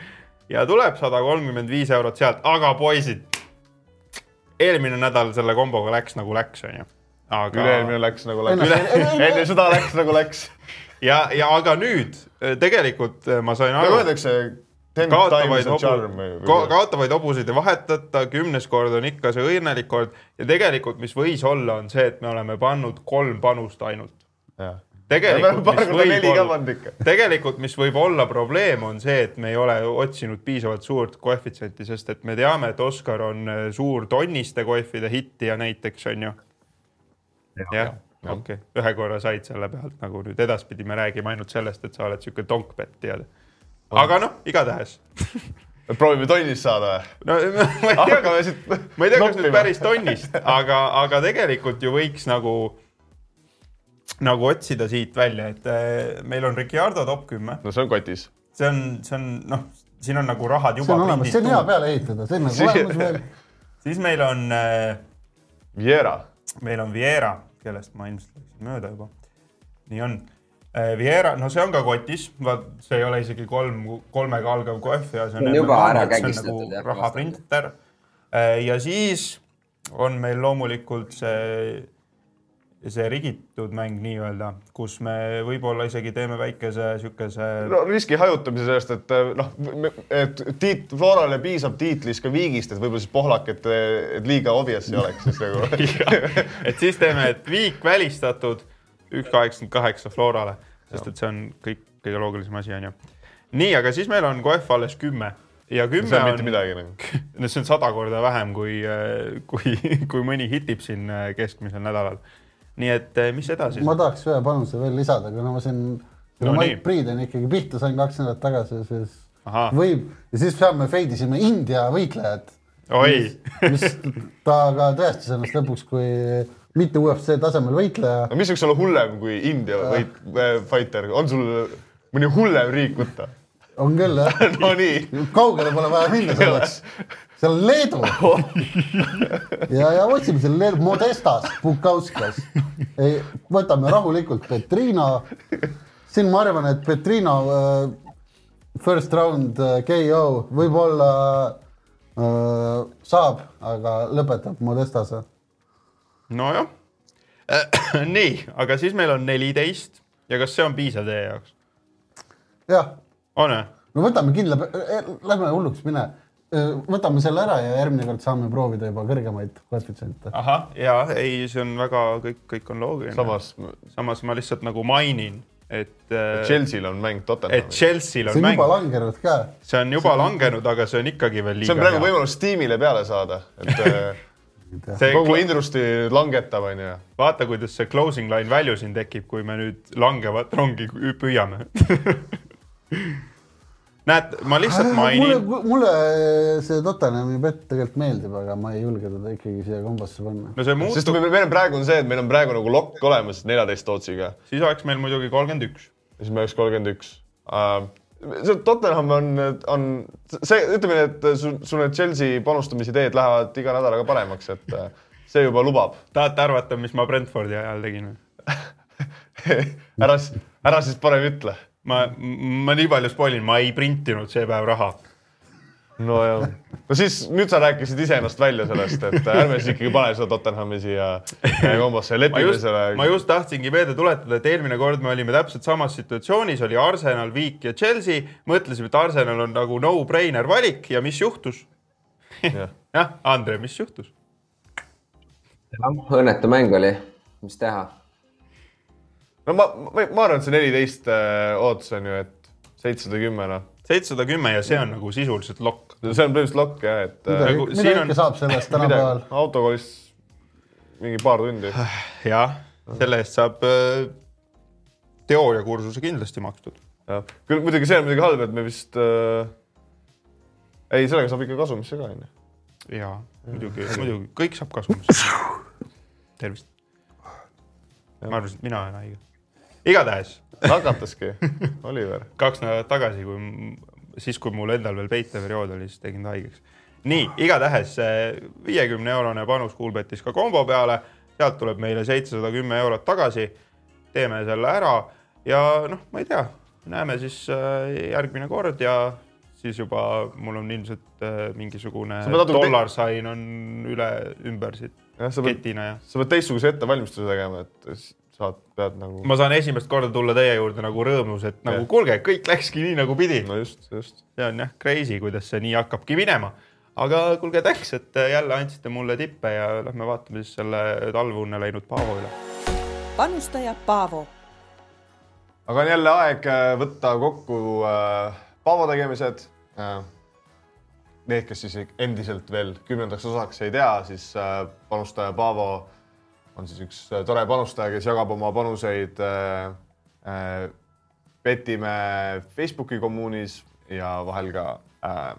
ja tuleb sada kolmkümmend viis eurot sealt, aga poisid, eelmine nädal selle komboga läks nagu läks, onju aga. üle-eelmine läks nagu läks Üle... enne seda läks nagu läks. ja, ja aga nüüd eh, tegelikult eh, ma sain aru. nagu öeldakse, kaotavaid, hobu, kaotavaid hobuseid ei vahetata, kümnes kord on ikka see õnnelik kord ja tegelikult, mis võis olla, on see, et me oleme pannud kolm panust ainult. tegelikult, mis võib olla, tegelikult, mis võib olla probleem, on see, et me ei ole otsinud piisavalt suurt koefitsienti, sest et me teame, et Oskar on eh, suur tonniste koefide hittija näiteks on ju jah, okei okay., ühe korra said selle pealt nagu nüüd edaspidi me räägime ainult sellest, et sa oled sihuke donkpett, tead. aga noh, igatahes <laughs> proovime tonnist saada või? no <laughs> ma ei tea, ma ei tea, kas nüüd päris tonnist, aga, aga tegelikult ju võiks nagu, nagu otsida siit välja, et äh, meil on Ricardo top kümme. no see on kotis. see on, see on noh, siin on nagu rahad juba. see on olemas, see on hea peale ehitada, see on nagu olemas veel. siis meil on äh,. Viera meil on Viera, kellest ma ilmselt läksin mööda juba. nii on. Äh, Viera, no see on ka kotis, vaat see ei ole isegi kolm, kolmega algav kohv ja see on. juba ära kägistatud. nagu rahaprinter. Äh, ja siis on meil loomulikult see see rigitud mäng nii-öelda, kus me võib-olla isegi teeme väikese siukese. no riski hajutamise sellest, et noh, et tiit, Florale piisab tiitlist ka viigist, et võib-olla siis Pohlak, et, et liiga obvious ei oleks siis nagu <laughs> et siis teeme, et viik välistatud, üks kaheksakümmend kaheksa Florale, sest et see on kõik kõige loogilisem asi, onju. nii, aga siis meil on koef alles kümme ja kümme see on mitte midagi nagu. <laughs> no see on sada korda vähem, kui, kui, <laughs> kui mõni hitib siin keskmisel nädalal nii et eh, mis edasi? ma tahaks ühe panuse veel lisada, kuna ma siin no, Mike Priideni ikkagi pihta sain kaks nädalat tagasi, siis Aha. võib ja siis peame feidisime India võitlejat. mis, mis ta ka tõestas ennast lõpuks, kui mitte UFC tasemel võitleja. no mis võiks olla hullem kui India võit, äh, fighter, on sul mõni hullem riik võtta? on küll jah <laughs> no nii. kaugele pole vaja minna selleks seal on Leedu ja, ja otsime seal Leedu, Modestas, Bukauskas. ei, võtame rahulikult Petrino. siin ma arvan, et Petrino uh, first round uh, äh, KO võib-olla uh, saab, aga lõpetab Modestase. nojah <clears throat> nii, aga siis meil on neliteist ja kas see on piisav teie jaoks? jah. on või? no võtame kindla, lähme hulluks mine. Võtame selle ära ja järgmine kord saame proovida juba kõrgemaid koefitsiente. ahah, ja ei, see on väga, kõik, kõik on loogiline. samas. samas ma lihtsalt nagu mainin, et. Chelsea'l on mäng Tottenhamis. et Chelsea'l on mäng. see on mäng. juba langenud ka. see on juba see langenud, aga see on ikkagi veel liiga hea. see on praegu võimalus tiimile peale saada, et <laughs> see kogu industry langetab, onju. vaata, kuidas see closing line value siin tekib, kui me nüüd langevat rongi püüame <laughs> näed, ma lihtsalt mainin. mulle, mulle see Tottenhami bett tegelikult meeldib, aga ma ei julge teda ikkagi siia kombasse panna. no see muutub. sest meil, meil on praegu on see, et meil on praegu nagu lokk olemas neljateist ootsiga. siis oleks meil muidugi kolmkümmend üks. siis meil oleks kolmkümmend üks. see Tottenham on, on see, ütleme nii, et sul, sul need Chelsea panustamisideed lähevad iga nädalaga paremaks, et äh, see juba lubab. tahate arvata, mis ma Brentfordi ajal tegin <laughs> ära, ära siis parem ütle ma, ma nii palju spoilin, ma ei printinud see päev raha. nojah, no siis nüüd sa rääkisid iseennast välja sellest, et ärme siis ikkagi pane seda Tottenhami siia kombosse ja lepime selle. ma just tahtsingi meelde tuletada, et eelmine kord me olime täpselt samas situatsioonis, oli Arsenal, Viik ja Chelsea. mõtlesime, et Arsenal on nagu no-brainer valik ja mis juhtus? jah, <laughs> Andre, mis juhtus? õnnetu mäng oli, mis teha no ma, ma, ma arvan, et see neliteist äh, ootus on ju, et seitsesada kümme noh. seitsesada kümme ja see on nagu sisuliselt lokk. see on põhimõtteliselt lokk jah, et. mida, nagu, mida ikka on... saab sellest tänapäeval? autokoolis mingi paar tundi. <sighs> jah, selle eest saab äh, teooriakursuse kindlasti makstud. jah, küll muidugi see on muidugi halb, et me vist äh,. ei, sellega saab ikka kasumisse ka onju. ja muidugi, muidugi kõik saab kasumisse. tervist. ma arvasin, et mina olen haige igatahes. nakataski, <laughs> Oliver. kaks nädalat tagasi, kui siis, kui mul endal veel peiteperiood oli, siis tegin ta haigeks. nii, igatahes viiekümne eurone panus Kuulbetis ka kombo peale, sealt tuleb meile seitsesada kümme eurot tagasi. teeme selle ära ja noh, ma ei tea, näeme siis äh, järgmine kord ja siis juba mul on ilmselt äh, mingisugune dollarsain on üle ümber siit ketina ja. sa pead teistsuguse ettevalmistuse tegema, et saad, pead nagu. ma saan esimest korda tulla teie juurde nagu rõõmus, et nagu kuulge, kõik läkski nii nagu pidi. no just, just. see on jah crazy, kuidas see nii hakkabki minema. aga kuulge, thanks, et jälle andsite mulle tippe ja lähme vaatame siis selle talveunne läinud Paavo üle. panustaja Paavo. aga on jälle aeg äh, võtta kokku äh, Paavo tegemised äh,. Need, kes siis endiselt veel kümnendaks osaks ei tea, siis äh, panustaja Paavo on siis üks äh, tore panustaja, kes jagab oma panuseid äh, äh, Betime Facebooki kommuunis ja vahel ka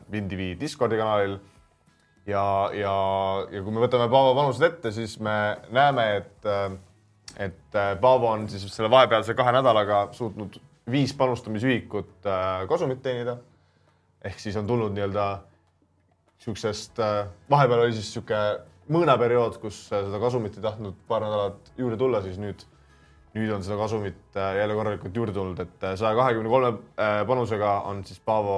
WinTV Discordi kanalil. ja, ja, ja kui me võtame Paavo panused ette, siis me näeme, et et Paavo on siis selle vahepealse kahe nädalaga suutnud viis panustamisühikut kasumit teenida. ehk siis on tulnud nii-öelda äh,, vahepeal oli siis sihuke mõõnaperiood, kus seda kasumit ei tahtnud paar nädalat juurde tulla, siis nüüd, nüüd on seda kasumit äh, jälle korralikult juurde tulnud, et äh, saja kahekümne kolme äh, panusega on siis Paavo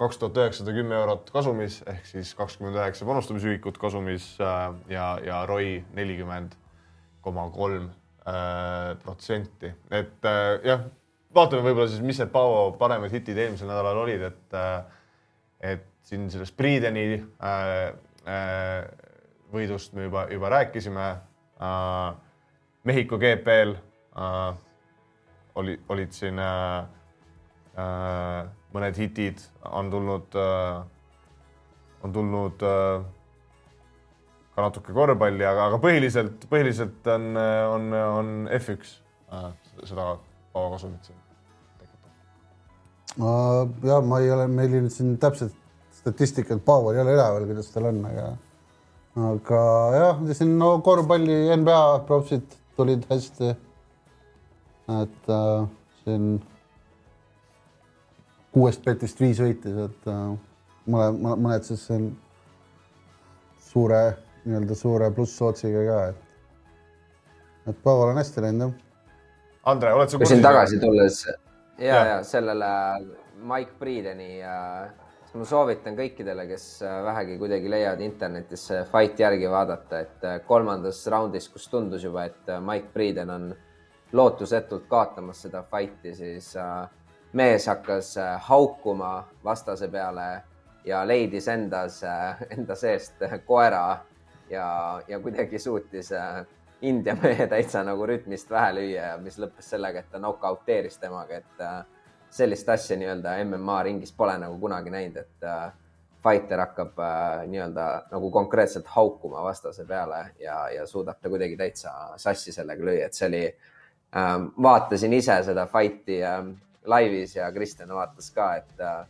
kaks tuhat üheksasada kümme eurot kasumis ehk siis kakskümmend üheksa panustamisühikut kasumis ja, ja ROI nelikümmend koma kolm protsenti, et jah, vaatame võib-olla siis, mis need Paavo paremad hitid eelmisel nädalal olid, et et siin sellest Priideni äh, äh, võidust me juba, juba rääkisime äh,. Mehhiko GP-l äh, oli, olid siin äh, äh, mõned hitid, on tulnud äh,, on tulnud äh, ka natuke korvpalli, aga, aga põhiliselt, põhiliselt on, on, on F1 äh, seda vabakasumit siin tekitab. ja ma ei ole, meil siin täpset statistikat Paavo ei ole üleval, kuidas tal on, aga aga jah, siin no korvpalli NBA propsid tulid hästi. et äh, siin kuuest petist viis võitis, et äh, mõne, mõned siis siin suure nii-öelda suure plusssootsiga ka, et, et Pavel on hästi läinud jah. Andre, oled sa kursis? siin tagasi tulles ja, ja, ja sellele Mike Priideni äh, ma soovitan kõikidele, kes äh, vähegi kuidagi leiavad internetis fight järgi vaadata, et äh, kolmandas raundis, kus tundus juba, et äh, Mike Priiden on lootusetult kaotamas seda fight'i, siis mees hakkas haukuma vastase peale ja leidis endas, enda seest koera ja, ja kuidagi suutis India mehe täitsa nagu rütmist pähe lüüa mis lõppes sellega, et ta nokauteeris temaga, et sellist asja nii-öelda MMA ringis pole nagu kunagi näinud, et äh, fighter hakkab äh, nii-öelda nagu konkreetselt haukuma vastase peale ja, ja suudab ta kuidagi täitsa sassi sellega lüüa, et see oli äh,, vaatasin ise seda fight'i äh, laivis ja Kristjan vaatas ka, et äh,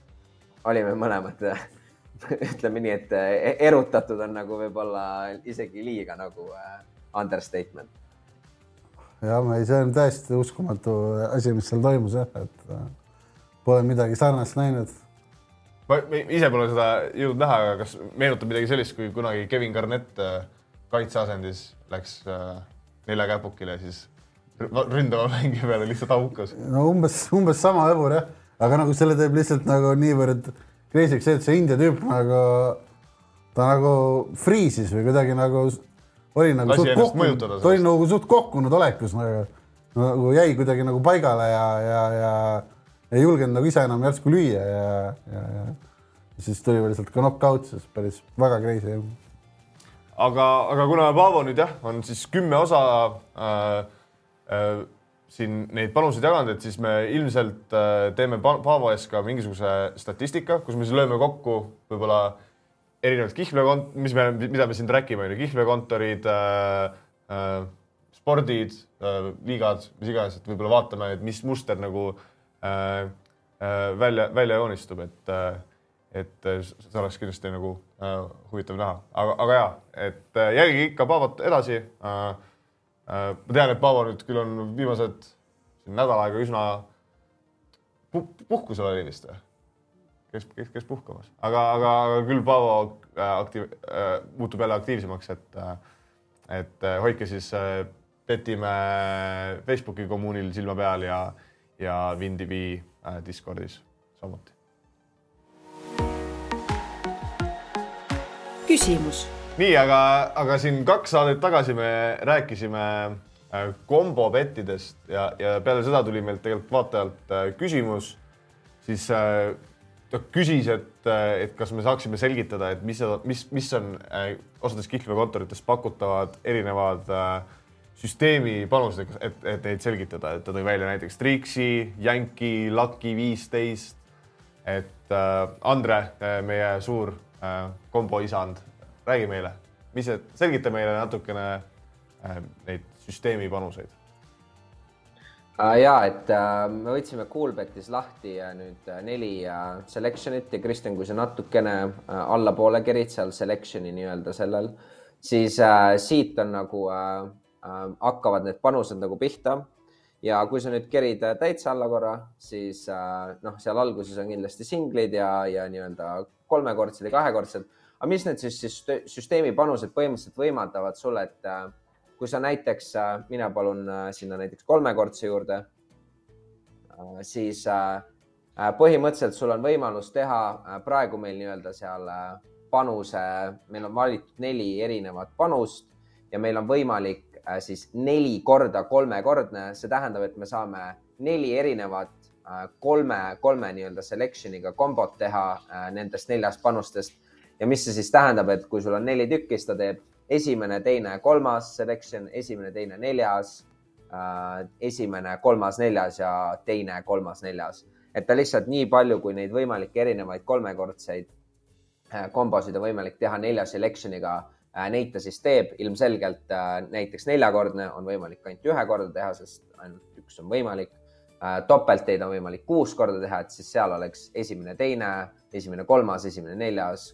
olime mõlemad äh, <laughs> ütleme nii, et äh, erutatud on nagu võib-olla isegi liiga nagu äh, understatement. jah, ei, see on täiesti uskumatu asi, mis seal toimus jah, et äh, pole midagi sarnast näinud. ma ise pole seda jõudnud näha, aga kas meenutab midagi sellist, kui kunagi Kevin Garnett äh, kaitseasendis läks äh, neljakäpukile, siis ründava mängija peale lihtsalt haukas. no umbes, umbes sama õbur jah, aga nagu selle teeb lihtsalt nagu niivõrd crazy'ks see, et see India tüüp nagu, ta nagu friisis või kuidagi nagu oli nagu suht kohkunud, ta oli nagu suht kohkunud olekus nagu, nagu jäi kuidagi nagu paigale ja, ja, ja ei julgenud nagu ise enam järsku lüüa ja, ja, ja siis tuli veel lihtsalt ka knock-out, siis päris väga crazy. aga, aga kuna Paavo nüüd jah, on siis kümme osa äh, äh, siin neid panuseid jaganud, et siis me ilmselt äh, teeme Paavo ees ka mingisuguse statistika, kus me siis lööme kokku võib-olla erinevad kihlveokont-, mis me, mida me siin räägime, on ju, kihlveokontorid äh,, äh, spordid äh,, liigad, mis iganes, et võib-olla vaatame, et mis muster nagu äh, välja, välja joonistub, et äh, et see oleks kindlasti nagu äh, huvitav näha, aga, aga ja, et äh, jälgige ikka Paavot edasi äh,. Äh, ma tean, et Paavo nüüd küll on viimased nädal aega üsna puh puhkusel oli vist või? kes, kes, kes puhkamas, aga, aga, aga küll Paavo äh, aktiiv- äh,, muutub jälle aktiivsemaks, et äh,, et äh, hoidke siis äh, Petimäe Facebooki kommuunil silma peal ja, ja WinTV äh, Discordis samuti. küsimus. nii, aga, aga siin kaks saadet tagasi me rääkisime äh, kombobettidest ja, ja peale seda tuli meilt tegelikult vaatajalt äh, küsimus, siis ta küsis, et, et kas me saaksime selgitada, et mis, mis, mis on osades kihlveokontorites pakutavad erinevad äh, süsteemi panused, et, et neid selgitada, et ta tõi välja näiteks Trixi, Yankee, Lucky viisteist. et äh, Andre, meie suur äh, komboisand, räägi meile, mis see, selgita meile natukene äh, neid süsteemi panuseid Uh, ja et uh, me võtsime Coolbetis lahti uh, nüüd uh, neli uh, selection'it ja Kristjan, kui sa natukene uh, allapoole kerid seal selection'i nii-öelda sellel, siis uh, siit on nagu uh, uh, hakkavad need panused nagu pihta. ja kui sa nüüd kerid uh, täitsa alla korra, siis uh, noh, seal alguses on kindlasti singlid ja, ja nii-öelda kolmekordsed ja kahekordsed. aga mis need siis, siis süsteemi panused põhimõtteliselt võimaldavad sulle, et uh, kui sa näiteks, äh, mina palun äh, sinna näiteks kolmekordse juurde, äh, siis põhimõtteliselt sul on võimalus teha praegu meil nii-öelda seal panuse, meil on valitud neli erinevat panust ja meil on võimalik siis neli korda kolmekordne, see tähendab, et me saame neli erinevat kolme, kolme nii-öelda selection'iga kombot teha nendest neljast panustest. ja mis see siis tähendab, et kui sul on neli tükki, siis ta teeb esimene, teine, kolmas selection, esimene, teine, neljas äh,, esimene, kolmas, neljas ja teine, kolmas, neljas. et ta lihtsalt nii palju, kui neid võimalikke erinevaid kolmekordseid äh, kombosid on võimalik teha nelja selection'iga äh,, neid ta siis teeb. ilmselgelt äh, näiteks neljakordne on võimalik ainult ühe korda teha, sest ainult üks on võimalik äh,. topelteid on võimalik kuus korda teha, et siis seal oleks esimene, teine, esimene, kolmas, esimene, neljas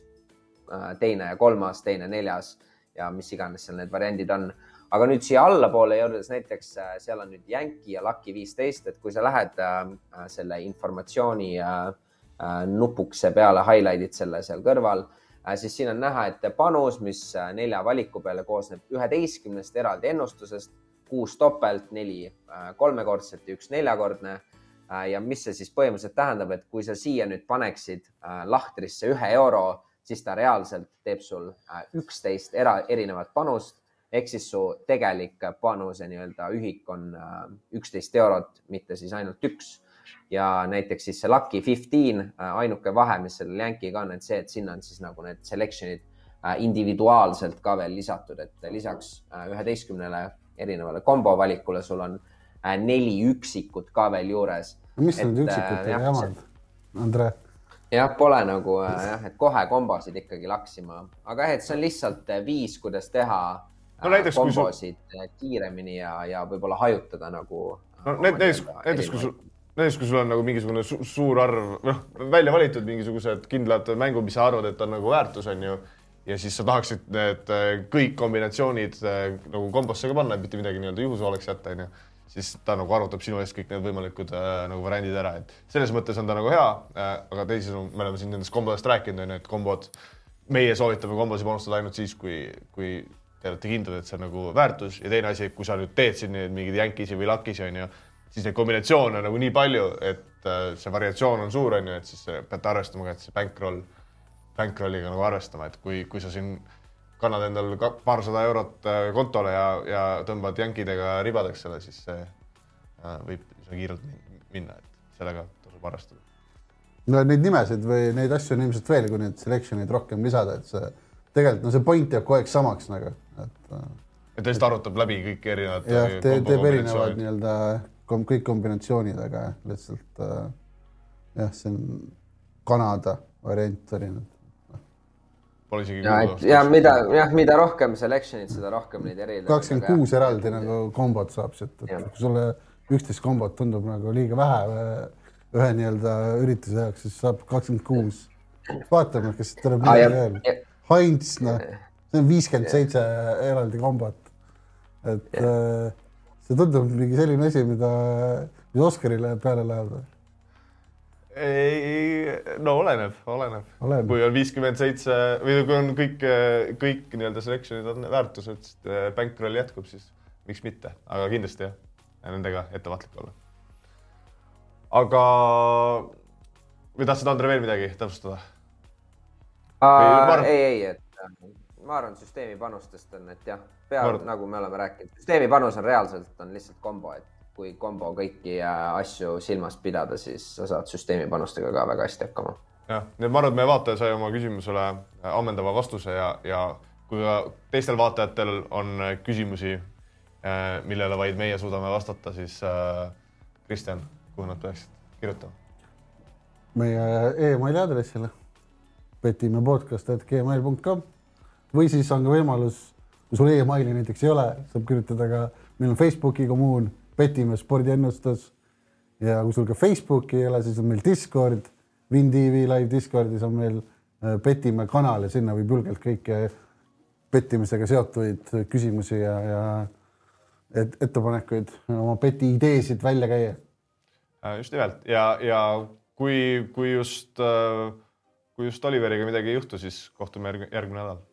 äh,, teine ja kolmas, teine, neljas ja mis iganes seal need variandid on. aga nüüd siia allapoole jõudes näiteks äh, seal on nüüd Yankee ja Lucky viisteist, et kui sa lähed äh, äh selle informatsiooni äh, äh, nupukese peale, highlight'id selle seal kõrval äh,, siis siin on näha, et panus, mis äh, nelja valiku peale koosneb üheteistkümnest eraldi ennustusest, kuus topelt, neli äh, kolmekordset ja üks neljakordne äh, ja mis see siis põhimõtteliselt tähendab, et kui sa siia nüüd paneksid äh, lahtrisse ühe euro siis ta reaalselt teeb sul äh, üksteist era, erinevat panust ehk siis su tegelik panuse nii-öelda ühik on äh, üksteist eurot, mitte siis ainult üks. Ja näiteks siis see Lucky Fifteen, äh, ainuke vahe, mis sellel Yankee'ga on, et see, et sinna on siis nagu need selection'id individuaalselt ka veel lisatud, et lisaks üheteistkümnele erinevale kombo valikule sul on neli üksikut ka veel juures. mis need üksikud jamad, Andre? jah, pole nagu jah, et kohe kombosid ikkagi laksima, aga jah, et see on lihtsalt viis, kuidas teha no, näiteks, kombosid sul... kiiremini ja, ja võib-olla hajutada nagu. no näiteks, näiteks kui sul, näiteks kui sul on nagu mingisugune su suur arv, noh, välja valitud mingisugused kindlad mängud, mis sa arvad, et on nagu väärtus, on ju ja siis sa tahaksid need kõik kombinatsioonid nagu kombosse ka panna, et mitte midagi nii-öelda juhuse oleks jätta, onju siis ta nagu arvutab sinu eest kõik need võimalikud äh, nagu variandid ära, et selles mõttes on ta nagu hea äh,, aga teisisõnu, me oleme siin nendest kombodest rääkinud, on ju, et kombod, meie soovitame kombosi panustada ainult siis, kui, kui te olete kindlad, et see on nagu väärtus ja teine asi, kui sa nüüd teed siin mingeid jänkisi või lakisi, on ju, siis neid kombinatsioone on nagu nii palju, et äh, see variatsioon on suur, on ju, et siis peate arvestama ka, et see bankroll, bankrolliga nagu arvestama, et kui, kui sa siin kannad endal paarsada eurot äh, kontole ja, ja tõmbad jänkidega ribadeks selle, siis see äh, võib üsna kiirelt minna, et sellega tasub arvestada. no neid nimesid või neid asju on ilmselt veel, kui neid selection eid rohkem lisada, et see tegelikult no see point jääb kogu aeg samaks nagu, et. Äh, et ta lihtsalt arvutab läbi kõik erinevad. jah, teeb erinevad nii-öelda kom kõik kombinatsioonid, aga lihtsalt jah, see on Kanada variant erinev Pole isegi ja, ja mida, jah, mida rohkem selection'id, seda rohkem neid erinevaid. kakskümmend kuus eraldi nagu kombot saab siit, et kui sulle üksteist kombot tundub nagu liiga vähe ühe nii-öelda ürituse jaoks, siis saab kakskümmend kuus. vaatame, kas tuleb midagi veel. Heinz, noh, see on viiskümmend seitse eraldi kombot. et ja. See tundub mingi selline asi, mida, mis Oscarile peale läheb ei, no oleneb, oleneb, oleneb.. kui on viiskümmend seitse või kui on kõik, kõik nii-öelda selection'id on väärtused, äh, bankroll jätkub, siis miks mitte, aga kindlasti jah, nendega ettevaatlik olla. aga või tahtsid, Andre, veel midagi täpsustada? ei, ei, et äh, ma arvan, süsteemi panustest on, et jah, pea nagu me oleme rääkinud, süsteemi panus on reaalselt on lihtsalt kombo, et kui kombo kõiki asju silmas pidada, siis sa saad süsteemi panustega ka väga hästi hakkama. jah, nii et ma arvan, et meie vaataja sai oma küsimusele äh, ammendava vastuse ja, ja kui ka teistel vaatajatel on äh, küsimusi, äh, millele vaid meie suudame vastata, siis Kristjan, kuhu nad peaksid kirjutama? meie emaili aadressile petimepodcast.gmail.com või siis on ka võimalus, kui sul emaili näiteks ei ole, saab kirjutada ka, meil on Facebooki kommuun Petimees spordiennustus. ja kui sul ka Facebooki ei ole, siis on meil Discord, WinTV live Discordis on meil äh, Petimäe kanal ja sinna võib julgelt kõiki pettimisega seotuid küsimusi ja, ja et, ettepanekuid, oma peti ideesid välja käia. Äh, just nimelt ja, ja kui, kui just, äh, kui just Oliveriga midagi ei juhtu, siis kohtume järgmine nädal